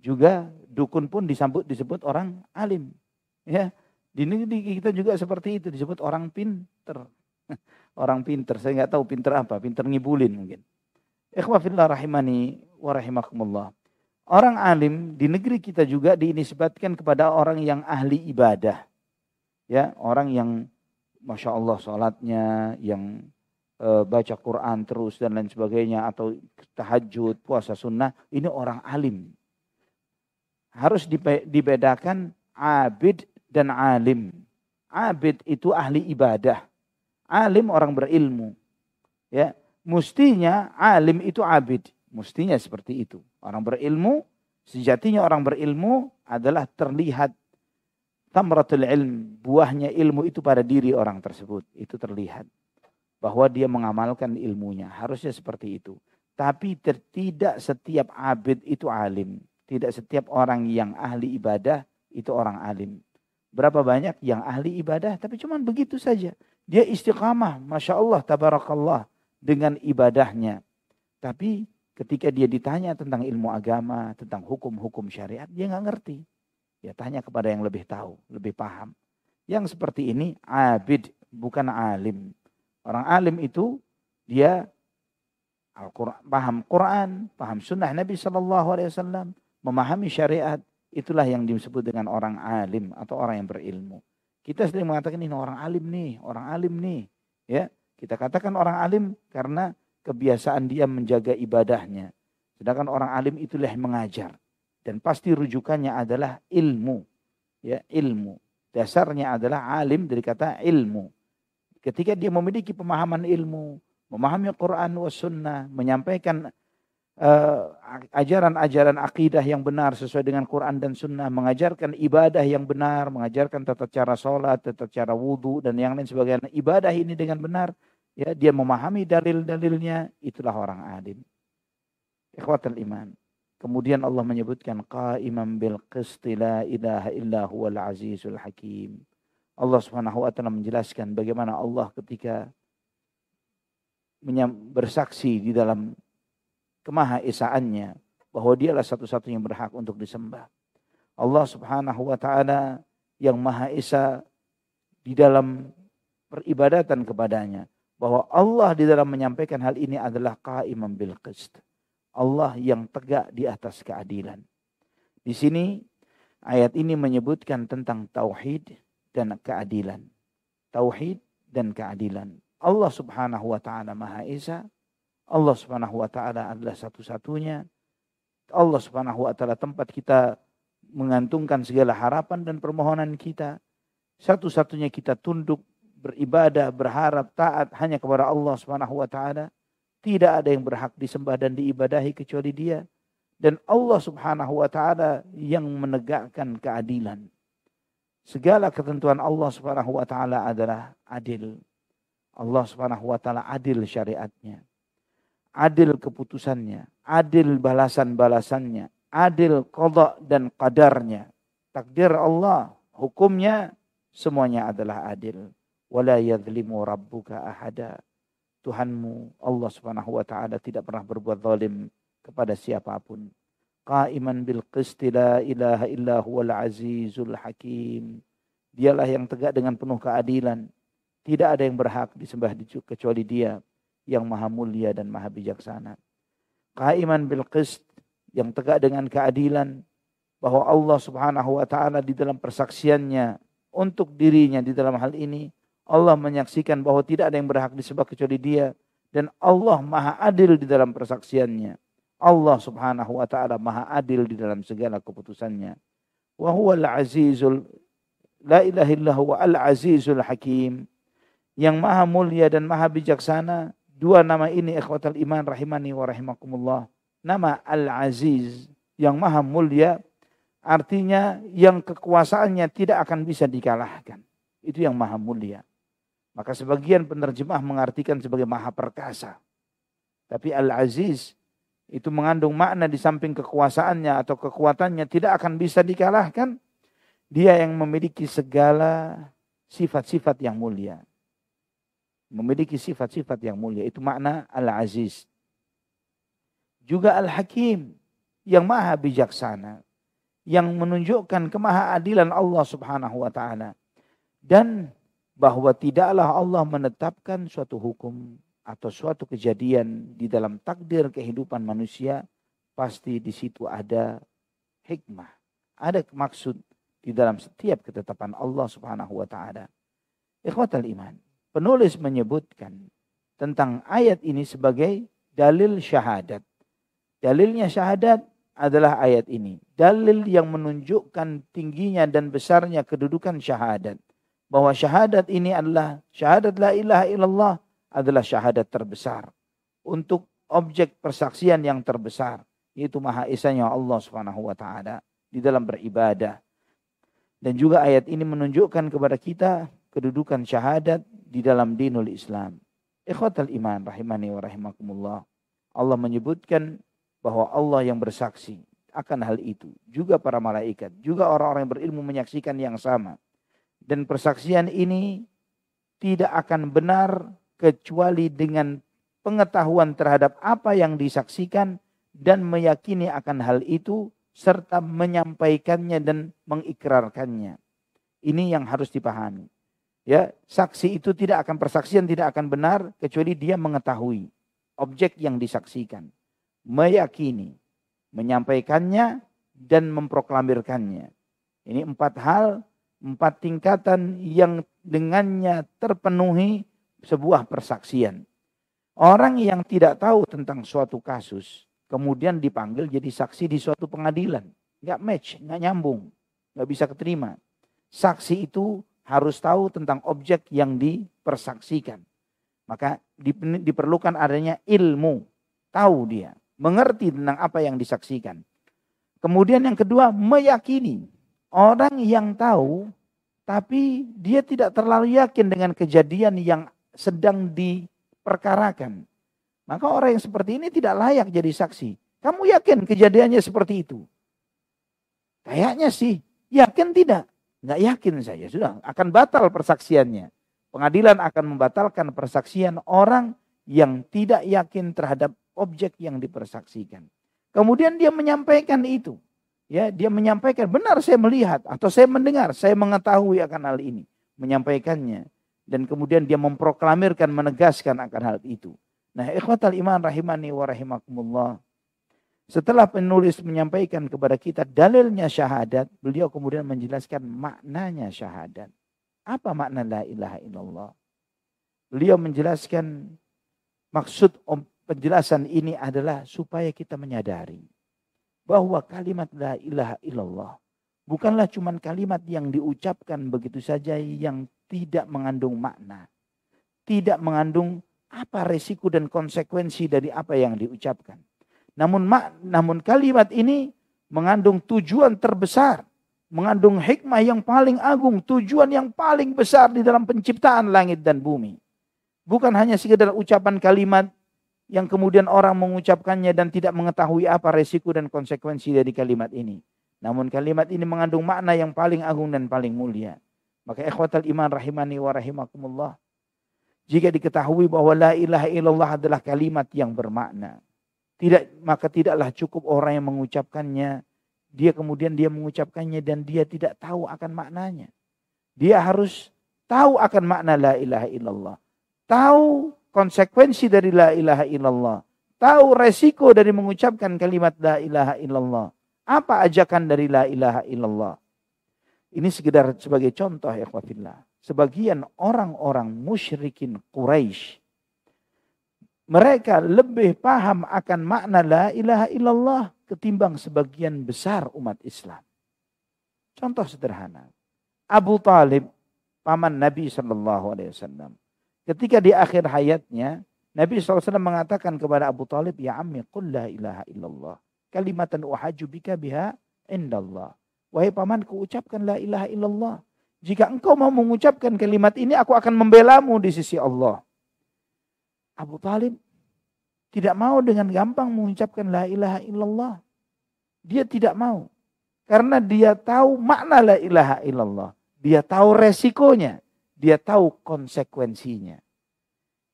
juga dukun pun disambut disebut orang alim. Ya, di negeri kita juga seperti itu disebut orang pinter. Orang pinter, saya nggak tahu pinter apa, pinter ngibulin mungkin. Ikhwafillah rahimani wa rahimakumullah. Orang alim di negeri kita juga dinisbatkan kepada orang yang ahli ibadah ya orang yang masya Allah sholatnya yang e, baca Quran terus dan lain sebagainya atau tahajud puasa sunnah ini orang alim harus dibedakan abid dan alim abid itu ahli ibadah alim orang berilmu ya mestinya alim itu abid Mestinya seperti itu. Orang berilmu, sejatinya orang berilmu adalah terlihat tamratul ilm, buahnya ilmu itu pada diri orang tersebut. Itu terlihat. Bahwa dia mengamalkan ilmunya. Harusnya seperti itu. Tapi tidak setiap abid itu alim. Tidak setiap orang yang ahli ibadah itu orang alim. Berapa banyak yang ahli ibadah tapi cuma begitu saja. Dia istiqamah, Masya Allah, tabarakallah dengan ibadahnya. Tapi Ketika dia ditanya tentang ilmu agama, tentang hukum-hukum syariat, dia nggak ngerti. Ya tanya kepada yang lebih tahu, lebih paham. Yang seperti ini abid, bukan alim. Orang alim itu dia Al-Quran, paham Quran, paham sunnah Nabi Shallallahu Alaihi Wasallam, memahami syariat, itulah yang disebut dengan orang alim atau orang yang berilmu. Kita sering mengatakan ini orang alim nih, orang alim nih, ya. Kita katakan orang alim karena kebiasaan dia menjaga ibadahnya. Sedangkan orang alim itulah yang mengajar. Dan pasti rujukannya adalah ilmu. Ya, ilmu. Dasarnya adalah alim dari kata ilmu. Ketika dia memiliki pemahaman ilmu, memahami Quran wa sunnah, menyampaikan ajaran-ajaran uh, akidah yang benar sesuai dengan Quran dan sunnah, mengajarkan ibadah yang benar, mengajarkan tata cara sholat, tata cara wudhu, dan yang lain sebagainya. Ibadah ini dengan benar, ya dia memahami dalil-dalilnya itulah orang alim ikhwatul iman. Kemudian Allah menyebutkan qaiman bil qisti la ilaha illa huwal azizul hakim. Allah Subhanahu wa taala menjelaskan bagaimana Allah ketika bersaksi di dalam kemahaesaannya bahwa dialah satu-satunya berhak untuk disembah. Allah Subhanahu wa taala yang Maha Esa di dalam peribadatan kepadanya bahwa Allah di dalam menyampaikan hal ini adalah qaimam bil qist. Allah yang tegak di atas keadilan. Di sini ayat ini menyebutkan tentang tauhid dan keadilan. Tauhid dan keadilan. Allah Subhanahu wa taala Maha Esa. Allah Subhanahu wa taala adalah satu-satunya. Allah Subhanahu wa taala tempat kita mengantungkan segala harapan dan permohonan kita. Satu-satunya kita tunduk beribadah, berharap, taat hanya kepada Allah Subhanahu wa taala. Tidak ada yang berhak disembah dan diibadahi kecuali Dia. Dan Allah Subhanahu wa taala yang menegakkan keadilan. Segala ketentuan Allah Subhanahu wa taala adalah adil. Allah Subhanahu wa taala adil syariatnya. Adil keputusannya, adil balasan-balasannya, adil qada dan qadarnya. Takdir Allah, hukumnya semuanya adalah adil wala yadhlimu rabbuka ahada. Tuhanmu Allah Subhanahu wa taala tidak pernah berbuat zalim kepada siapa pun. Qaiman bil qisti la ilaha illa huwal azizul hakim. Dialah yang tegak dengan penuh keadilan. Tidak ada yang berhak disembah kecuali Dia yang maha mulia dan maha bijaksana. Qaiman bil qist yang tegak dengan keadilan bahwa Allah Subhanahu wa taala di dalam persaksiannya untuk dirinya di dalam hal ini Allah menyaksikan bahwa tidak ada yang berhak disembah kecuali dia. Dan Allah maha adil di dalam persaksiannya. Allah subhanahu wa ta'ala maha adil di dalam segala keputusannya. Wa huwa al-azizul, la ilaha illahu wa al-azizul hakim. Yang maha mulia dan maha bijaksana. Dua nama ini ikhwatal iman rahimani wa rahimakumullah. Nama al-aziz yang maha mulia artinya yang kekuasaannya tidak akan bisa dikalahkan. Itu yang maha mulia. Maka sebagian penerjemah mengartikan sebagai maha perkasa. Tapi Al-Aziz itu mengandung makna di samping kekuasaannya atau kekuatannya tidak akan bisa dikalahkan. Dia yang memiliki segala sifat-sifat yang mulia. Memiliki sifat-sifat yang mulia. Itu makna Al-Aziz. Juga Al-Hakim yang maha bijaksana. Yang menunjukkan kemahaadilan Allah subhanahu wa ta'ala. Dan bahwa tidaklah Allah menetapkan suatu hukum atau suatu kejadian di dalam takdir kehidupan manusia pasti di situ ada hikmah, ada maksud di dalam setiap ketetapan Allah Subhanahu wa taala. Ikhwatal iman, penulis menyebutkan tentang ayat ini sebagai dalil syahadat. Dalilnya syahadat adalah ayat ini. Dalil yang menunjukkan tingginya dan besarnya kedudukan syahadat bahwa syahadat ini adalah syahadat la ilaha illallah adalah syahadat terbesar untuk objek persaksian yang terbesar yaitu Maha Esanya Allah Subhanahu wa taala di dalam beribadah. Dan juga ayat ini menunjukkan kepada kita kedudukan syahadat di dalam dinul Islam. Ikhwatal iman rahimani wa rahimakumullah. Allah menyebutkan bahwa Allah yang bersaksi akan hal itu. Juga para malaikat, juga orang-orang yang berilmu menyaksikan yang sama. Dan persaksian ini tidak akan benar kecuali dengan pengetahuan terhadap apa yang disaksikan dan meyakini akan hal itu serta menyampaikannya dan mengikrarkannya. Ini yang harus dipahami. Ya, saksi itu tidak akan persaksian tidak akan benar kecuali dia mengetahui objek yang disaksikan, meyakini, menyampaikannya dan memproklamirkannya. Ini empat hal, empat tingkatan yang dengannya terpenuhi sebuah persaksian. Orang yang tidak tahu tentang suatu kasus, kemudian dipanggil jadi saksi di suatu pengadilan. Nggak match, nggak nyambung, nggak bisa keterima. Saksi itu harus tahu tentang objek yang dipersaksikan. Maka diperlukan adanya ilmu, tahu dia, mengerti tentang apa yang disaksikan. Kemudian yang kedua, meyakini. Orang yang tahu, tapi dia tidak terlalu yakin dengan kejadian yang sedang diperkarakan. Maka orang yang seperti ini tidak layak jadi saksi. Kamu yakin kejadiannya seperti itu? Kayaknya sih. Yakin tidak? Nggak yakin saya. Sudah akan batal persaksiannya. Pengadilan akan membatalkan persaksian orang yang tidak yakin terhadap objek yang dipersaksikan. Kemudian dia menyampaikan itu. Ya, dia menyampaikan, benar saya melihat atau saya mendengar, saya mengetahui akan hal ini, menyampaikannya dan kemudian dia memproklamirkan, menegaskan akan hal itu. Nah, ikhwatal iman rahimani wa rahimakumullah. Setelah penulis menyampaikan kepada kita dalilnya syahadat, beliau kemudian menjelaskan maknanya syahadat. Apa makna la ilaha illallah? Beliau menjelaskan maksud penjelasan ini adalah supaya kita menyadari bahwa kalimat la ilaha illallah bukanlah cuma kalimat yang diucapkan begitu saja yang tidak mengandung makna, tidak mengandung apa resiko dan konsekuensi dari apa yang diucapkan. Namun namun kalimat ini mengandung tujuan terbesar, mengandung hikmah yang paling agung, tujuan yang paling besar di dalam penciptaan langit dan bumi. Bukan hanya sekedar ucapan kalimat yang kemudian orang mengucapkannya dan tidak mengetahui apa resiko dan konsekuensi dari kalimat ini. Namun kalimat ini mengandung makna yang paling agung dan paling mulia. Maka ikhwatal iman rahimani wa rahimakumullah. Jika diketahui bahwa la ilaha illallah adalah kalimat yang bermakna. Tidak maka tidaklah cukup orang yang mengucapkannya, dia kemudian dia mengucapkannya dan dia tidak tahu akan maknanya. Dia harus tahu akan makna la ilaha illallah. Tahu konsekuensi dari la ilaha illallah. Tahu resiko dari mengucapkan kalimat la ilaha illallah. Apa ajakan dari la ilaha illallah? Ini sekedar sebagai contoh ya sebagian orang-orang musyrikin Quraisy mereka lebih paham akan makna la ilaha illallah ketimbang sebagian besar umat Islam. Contoh sederhana. Abu Talib, paman Nabi Wasallam. Ketika di akhir hayatnya, Nabi SAW mengatakan kepada Abu Talib, Ya ammi, qul la ilaha illallah. Kalimatan uhaju bika biha indallah. Wahai pamanku, ucapkan la ilaha illallah. Jika engkau mau mengucapkan kalimat ini, aku akan membelamu di sisi Allah. Abu Talib tidak mau dengan gampang mengucapkan la ilaha illallah. Dia tidak mau. Karena dia tahu makna la ilaha illallah. Dia tahu resikonya. Dia tahu konsekuensinya.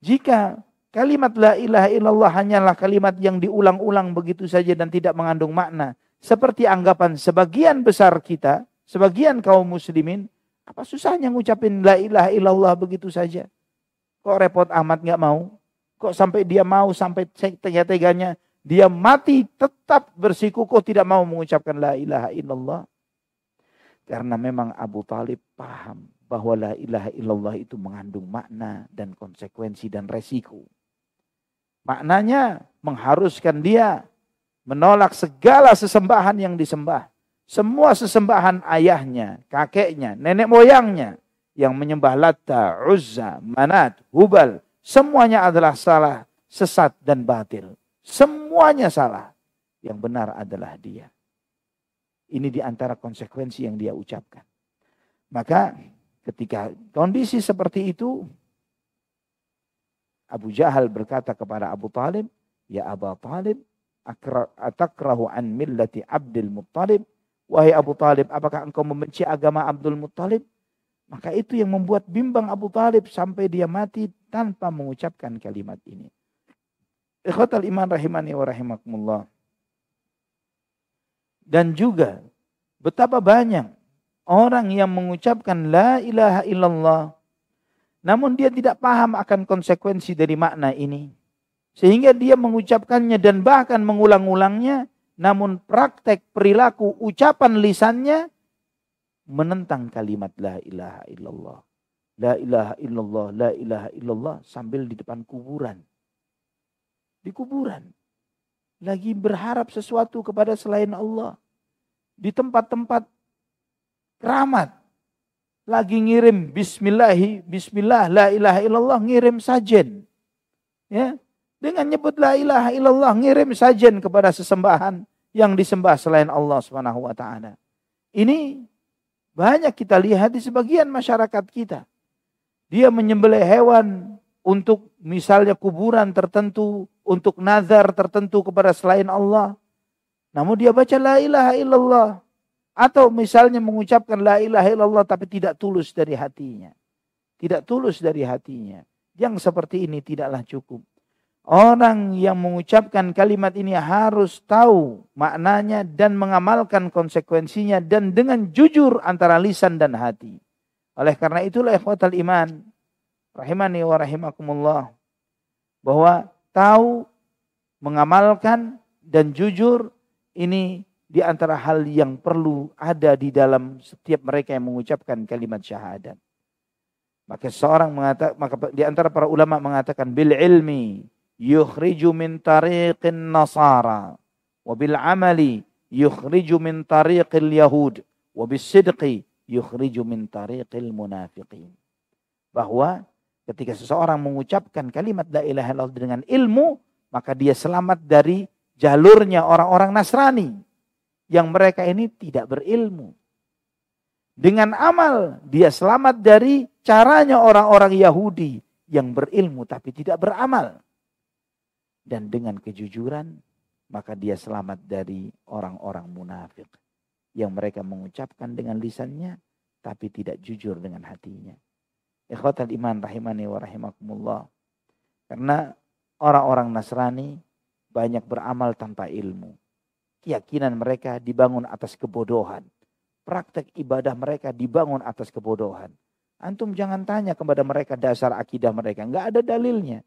Jika kalimat la ilaha illallah hanyalah kalimat yang diulang-ulang begitu saja dan tidak mengandung makna. Seperti anggapan sebagian besar kita, sebagian kaum muslimin, apa susahnya ngucapin la ilaha illallah begitu saja? Kok repot amat nggak mau? Kok sampai dia mau sampai tega-teganya dia mati tetap bersikukuh tidak mau mengucapkan la ilaha illallah. Karena memang Abu Talib paham bahwa la ilaha illallah itu mengandung makna dan konsekuensi dan resiko. Maknanya mengharuskan dia menolak segala sesembahan yang disembah. Semua sesembahan ayahnya, kakeknya, nenek moyangnya yang menyembah Latta, Uzza, Manat, Hubal, semuanya adalah salah, sesat dan batil. Semuanya salah. Yang benar adalah dia. Ini di antara konsekuensi yang dia ucapkan. Maka ketika kondisi seperti itu, Abu Jahal berkata kepada Abu Talib, Ya Abu Talib, atakrahu an millati Abdul Muttalib. Wahai Abu Talib, apakah engkau membenci agama Abdul Muttalib? Maka itu yang membuat bimbang Abu Talib sampai dia mati tanpa mengucapkan kalimat ini. Ikhwatal iman rahimani wa rahimakumullah. Dan juga betapa banyak orang yang mengucapkan la ilaha illallah namun dia tidak paham akan konsekuensi dari makna ini. Sehingga dia mengucapkannya dan bahkan mengulang-ulangnya namun praktek perilaku ucapan lisannya menentang kalimat la ilaha illallah. La ilaha illallah, la ilaha illallah sambil di depan kuburan. Di kuburan. Lagi berharap sesuatu kepada selain Allah. Di tempat-tempat keramat. Lagi ngirim bismillahi, bismillah, la ilaha illallah, ngirim sajen. Ya, dengan nyebut la ilaha illallah, ngirim sajen kepada sesembahan yang disembah selain Allah Subhanahu wa taala. Ini banyak kita lihat di sebagian masyarakat kita. Dia menyembelih hewan untuk misalnya kuburan tertentu, untuk nazar tertentu kepada selain Allah. Namun dia baca la ilaha illallah. Atau misalnya mengucapkan la ilaha illallah tapi tidak tulus dari hatinya. Tidak tulus dari hatinya. Yang seperti ini tidaklah cukup. Orang yang mengucapkan kalimat ini harus tahu maknanya dan mengamalkan konsekuensinya dan dengan jujur antara lisan dan hati. Oleh karena itulah ikhwatal iman rahimani wa rahimakumullah bahwa tahu mengamalkan dan jujur ini di antara hal yang perlu ada di dalam setiap mereka yang mengucapkan kalimat syahadat. Maka seorang mengatakan maka di antara para ulama mengatakan bil ilmi yukhriju min tariqin nasara wa bil amali yukhriju min tariqil yahud wa bis sidqi yukhriju min tariqil munafiqin. Bahwa ketika seseorang mengucapkan kalimat la ilaha illallah dengan ilmu maka dia selamat dari jalurnya orang-orang Nasrani yang mereka ini tidak berilmu. Dengan amal dia selamat dari caranya orang-orang Yahudi yang berilmu tapi tidak beramal dan dengan kejujuran maka dia selamat dari orang-orang munafik yang mereka mengucapkan dengan lisannya tapi tidak jujur dengan hatinya. Ikhwatal iman rahimani wa rahimakumullah. Karena orang-orang Nasrani banyak beramal tanpa ilmu. Keyakinan mereka dibangun atas kebodohan. Praktek ibadah mereka dibangun atas kebodohan. Antum jangan tanya kepada mereka dasar akidah mereka. Enggak ada dalilnya.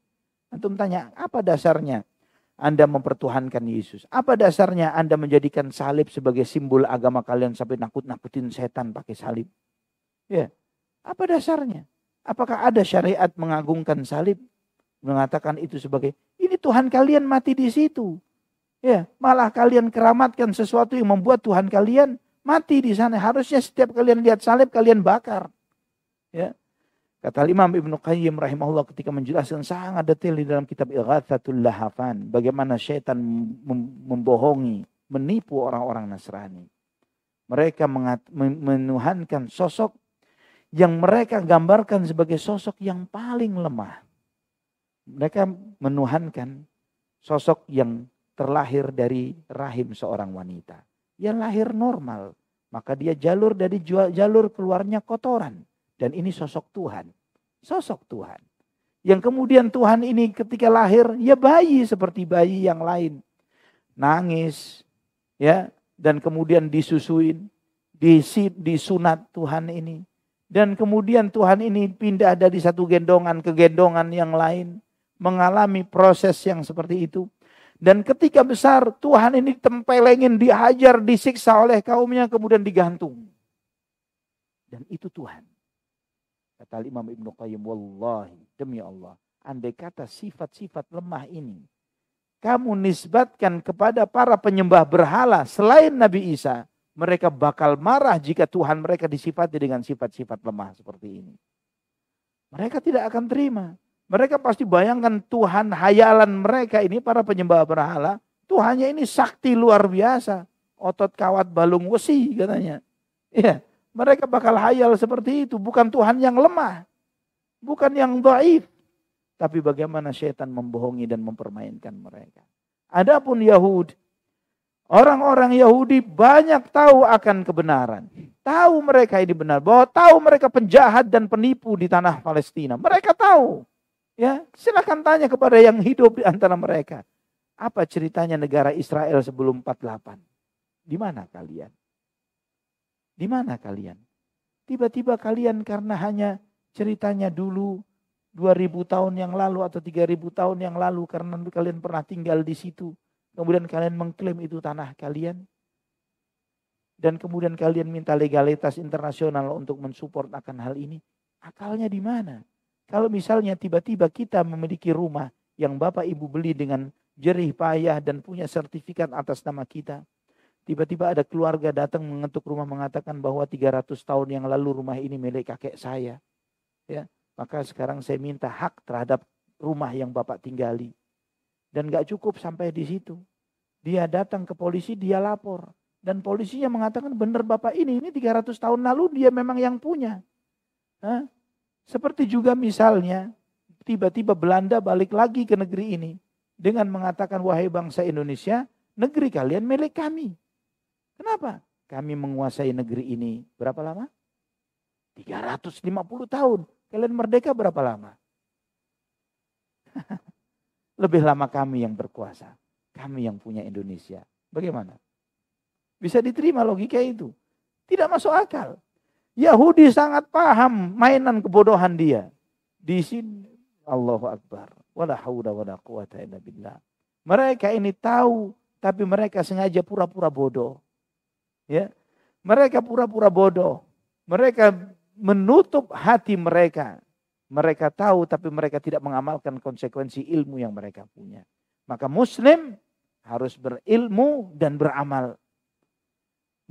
Antum tanya, apa dasarnya Anda mempertuhankan Yesus? Apa dasarnya Anda menjadikan salib sebagai simbol agama kalian sampai nakut-nakutin setan pakai salib? Ya, apa dasarnya? Apakah ada syariat mengagungkan salib? Mengatakan itu sebagai, ini Tuhan kalian mati di situ. Ya, malah kalian keramatkan sesuatu yang membuat Tuhan kalian mati di sana. Harusnya setiap kalian lihat salib kalian bakar. Ya, Kata Imam Ibnu Qayyim rahimahullah ketika menjelaskan sangat detail di dalam kitab Ighathatul Lahafan. Bagaimana syaitan membohongi, menipu orang-orang Nasrani. Mereka menuhankan sosok yang mereka gambarkan sebagai sosok yang paling lemah. Mereka menuhankan sosok yang terlahir dari rahim seorang wanita. Yang lahir normal. Maka dia jalur dari jalur keluarnya kotoran dan ini sosok Tuhan. Sosok Tuhan. Yang kemudian Tuhan ini ketika lahir, ya bayi seperti bayi yang lain. Nangis, ya, dan kemudian disusuin, disunat Tuhan ini. Dan kemudian Tuhan ini pindah dari satu gendongan ke gendongan yang lain. Mengalami proses yang seperti itu. Dan ketika besar Tuhan ini tempelengin, dihajar, disiksa oleh kaumnya, kemudian digantung. Dan itu Tuhan. Kata Imam Ibn Qayyim, Wallahi, demi Allah. Andai kata sifat-sifat lemah ini, kamu nisbatkan kepada para penyembah berhala selain Nabi Isa, mereka bakal marah jika Tuhan mereka disifati dengan sifat-sifat lemah seperti ini. Mereka tidak akan terima. Mereka pasti bayangkan Tuhan hayalan mereka ini para penyembah berhala. Tuhannya ini sakti luar biasa. Otot kawat balung wesi katanya. Iya, mereka bakal hayal seperti itu. Bukan Tuhan yang lemah. Bukan yang daif. Tapi bagaimana setan membohongi dan mempermainkan mereka. Adapun Yahudi, orang-orang Yahudi banyak tahu akan kebenaran. Tahu mereka ini benar, bahwa tahu mereka penjahat dan penipu di tanah Palestina. Mereka tahu. Ya, silakan tanya kepada yang hidup di antara mereka. Apa ceritanya negara Israel sebelum 48? Di mana kalian? Di mana kalian? Tiba-tiba kalian karena hanya ceritanya dulu 2000 tahun yang lalu atau 3000 tahun yang lalu karena kalian pernah tinggal di situ. Kemudian kalian mengklaim itu tanah kalian. Dan kemudian kalian minta legalitas internasional untuk mensupport akan hal ini. Akalnya di mana? Kalau misalnya tiba-tiba kita memiliki rumah yang Bapak Ibu beli dengan jerih payah dan punya sertifikat atas nama kita. Tiba-tiba ada keluarga datang mengetuk rumah mengatakan bahwa 300 tahun yang lalu rumah ini milik kakek saya. Ya, maka sekarang saya minta hak terhadap rumah yang Bapak tinggali. Dan gak cukup sampai di situ. Dia datang ke polisi, dia lapor. Dan polisinya mengatakan benar Bapak ini, ini 300 tahun lalu dia memang yang punya. Hah? Seperti juga misalnya tiba-tiba Belanda balik lagi ke negeri ini dengan mengatakan wahai bangsa Indonesia, negeri kalian milik kami. Kenapa? Kami menguasai negeri ini berapa lama? 350 tahun. Kalian merdeka berapa lama? Lebih lama kami yang berkuasa. Kami yang punya Indonesia. Bagaimana? Bisa diterima logika itu? Tidak masuk akal. Yahudi sangat paham mainan kebodohan dia. Di sini Allahu Akbar. Wala haula wala quwata illa billah. Mereka ini tahu tapi mereka sengaja pura-pura bodoh. Ya. Mereka pura-pura bodoh. Mereka menutup hati mereka. Mereka tahu tapi mereka tidak mengamalkan konsekuensi ilmu yang mereka punya. Maka muslim harus berilmu dan beramal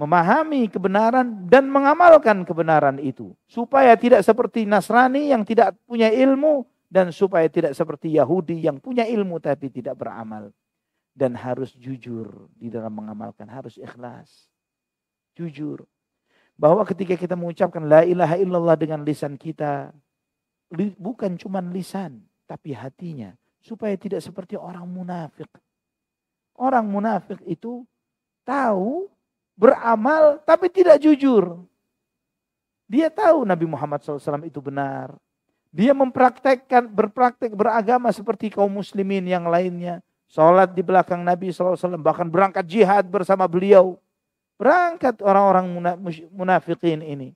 memahami kebenaran dan mengamalkan kebenaran itu supaya tidak seperti Nasrani yang tidak punya ilmu dan supaya tidak seperti Yahudi yang punya ilmu tapi tidak beramal dan harus jujur di dalam mengamalkan harus ikhlas jujur bahwa ketika kita mengucapkan la ilaha illallah dengan lisan kita bukan cuma lisan tapi hatinya supaya tidak seperti orang munafik orang munafik itu tahu beramal tapi tidak jujur. Dia tahu Nabi Muhammad SAW itu benar. Dia mempraktekkan, berpraktek beragama seperti kaum muslimin yang lainnya. Sholat di belakang Nabi SAW, bahkan berangkat jihad bersama beliau. Berangkat orang-orang munafikin ini.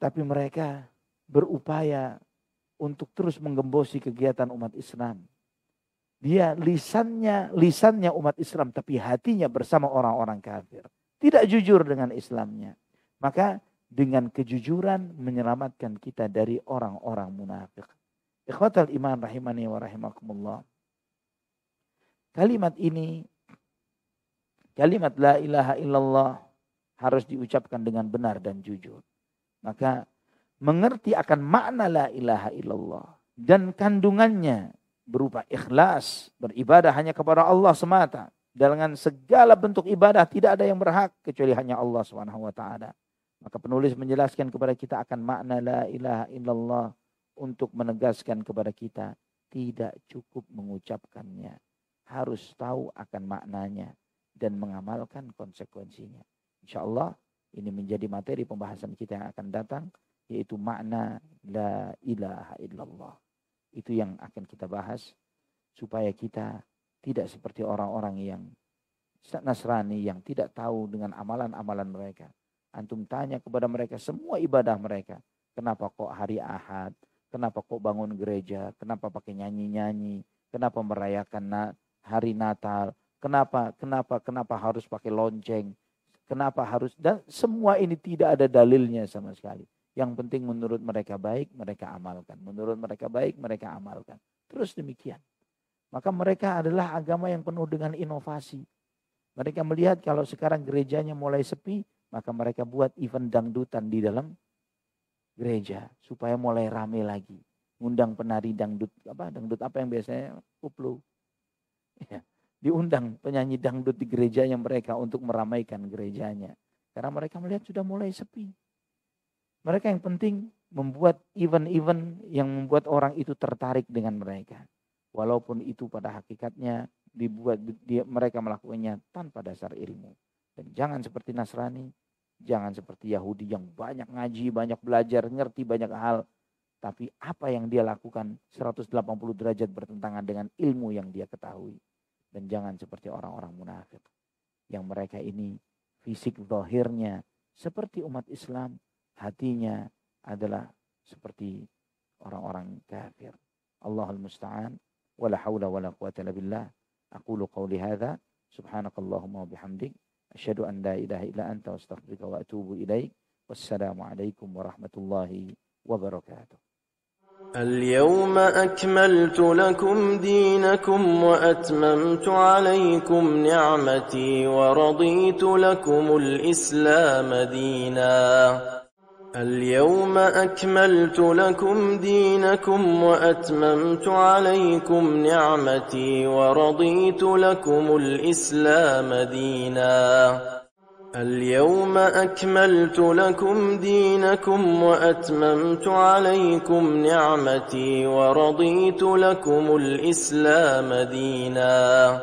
Tapi mereka berupaya untuk terus menggembosi kegiatan umat Islam. Dia lisannya, lisannya umat Islam, tapi hatinya bersama orang-orang kafir tidak jujur dengan Islamnya. Maka dengan kejujuran menyelamatkan kita dari orang-orang munafik. Ikhwatal iman rahimani wa rahimakumullah. Kalimat ini, kalimat la ilaha illallah harus diucapkan dengan benar dan jujur. Maka mengerti akan makna la ilaha illallah dan kandungannya berupa ikhlas, beribadah hanya kepada Allah semata dengan segala bentuk ibadah tidak ada yang berhak kecuali hanya Allah taala. Maka penulis menjelaskan kepada kita akan makna la ilaha illallah untuk menegaskan kepada kita tidak cukup mengucapkannya. Harus tahu akan maknanya dan mengamalkan konsekuensinya. Insya Allah ini menjadi materi pembahasan kita yang akan datang yaitu makna la ilaha illallah. Itu yang akan kita bahas supaya kita tidak seperti orang-orang yang Nasrani yang tidak tahu dengan amalan-amalan mereka. Antum tanya kepada mereka semua ibadah mereka. Kenapa kok hari Ahad? Kenapa kok bangun gereja? Kenapa pakai nyanyi-nyanyi? Kenapa merayakan hari Natal? Kenapa kenapa kenapa harus pakai lonceng? Kenapa harus dan semua ini tidak ada dalilnya sama sekali. Yang penting menurut mereka baik, mereka amalkan. Menurut mereka baik, mereka amalkan. Terus demikian. Maka mereka adalah agama yang penuh dengan inovasi. Mereka melihat kalau sekarang gerejanya mulai sepi, maka mereka buat event dangdutan di dalam gereja supaya mulai rame lagi. Undang penari dangdut apa dangdut apa yang biasanya kuplu. Ya, diundang penyanyi dangdut di gerejanya mereka untuk meramaikan gerejanya. Karena mereka melihat sudah mulai sepi. Mereka yang penting membuat event-event yang membuat orang itu tertarik dengan mereka. Walaupun itu pada hakikatnya dibuat dia, mereka melakukannya tanpa dasar ilmu. Dan jangan seperti Nasrani, jangan seperti Yahudi yang banyak ngaji, banyak belajar, ngerti banyak hal. Tapi apa yang dia lakukan 180 derajat bertentangan dengan ilmu yang dia ketahui. Dan jangan seperti orang-orang munafik. Yang mereka ini fisik zahirnya seperti umat Islam, hatinya adalah seperti orang-orang kafir. Allahul musta'an wala haula wala quwata illa billah. Aqulu qawli hadza subhanakallahumma wa bihamdik asyhadu an la ilaha illa anta astaghfiruka wa atubu ilaik. Wassalamu alaikum warahmatullahi wabarakatuh. اليوم أكملت لكم دينكم وأتممت عليكم نعمتي ورضيت لكم الإسلام دينا. اليوم أكملت لكم دينكم وأتممت عليكم نعمتي ورضيت لكم الإسلام دينا. اليوم أكملت لكم دينكم وأتممت عليكم نعمتي ورضيت لكم الإسلام دينا.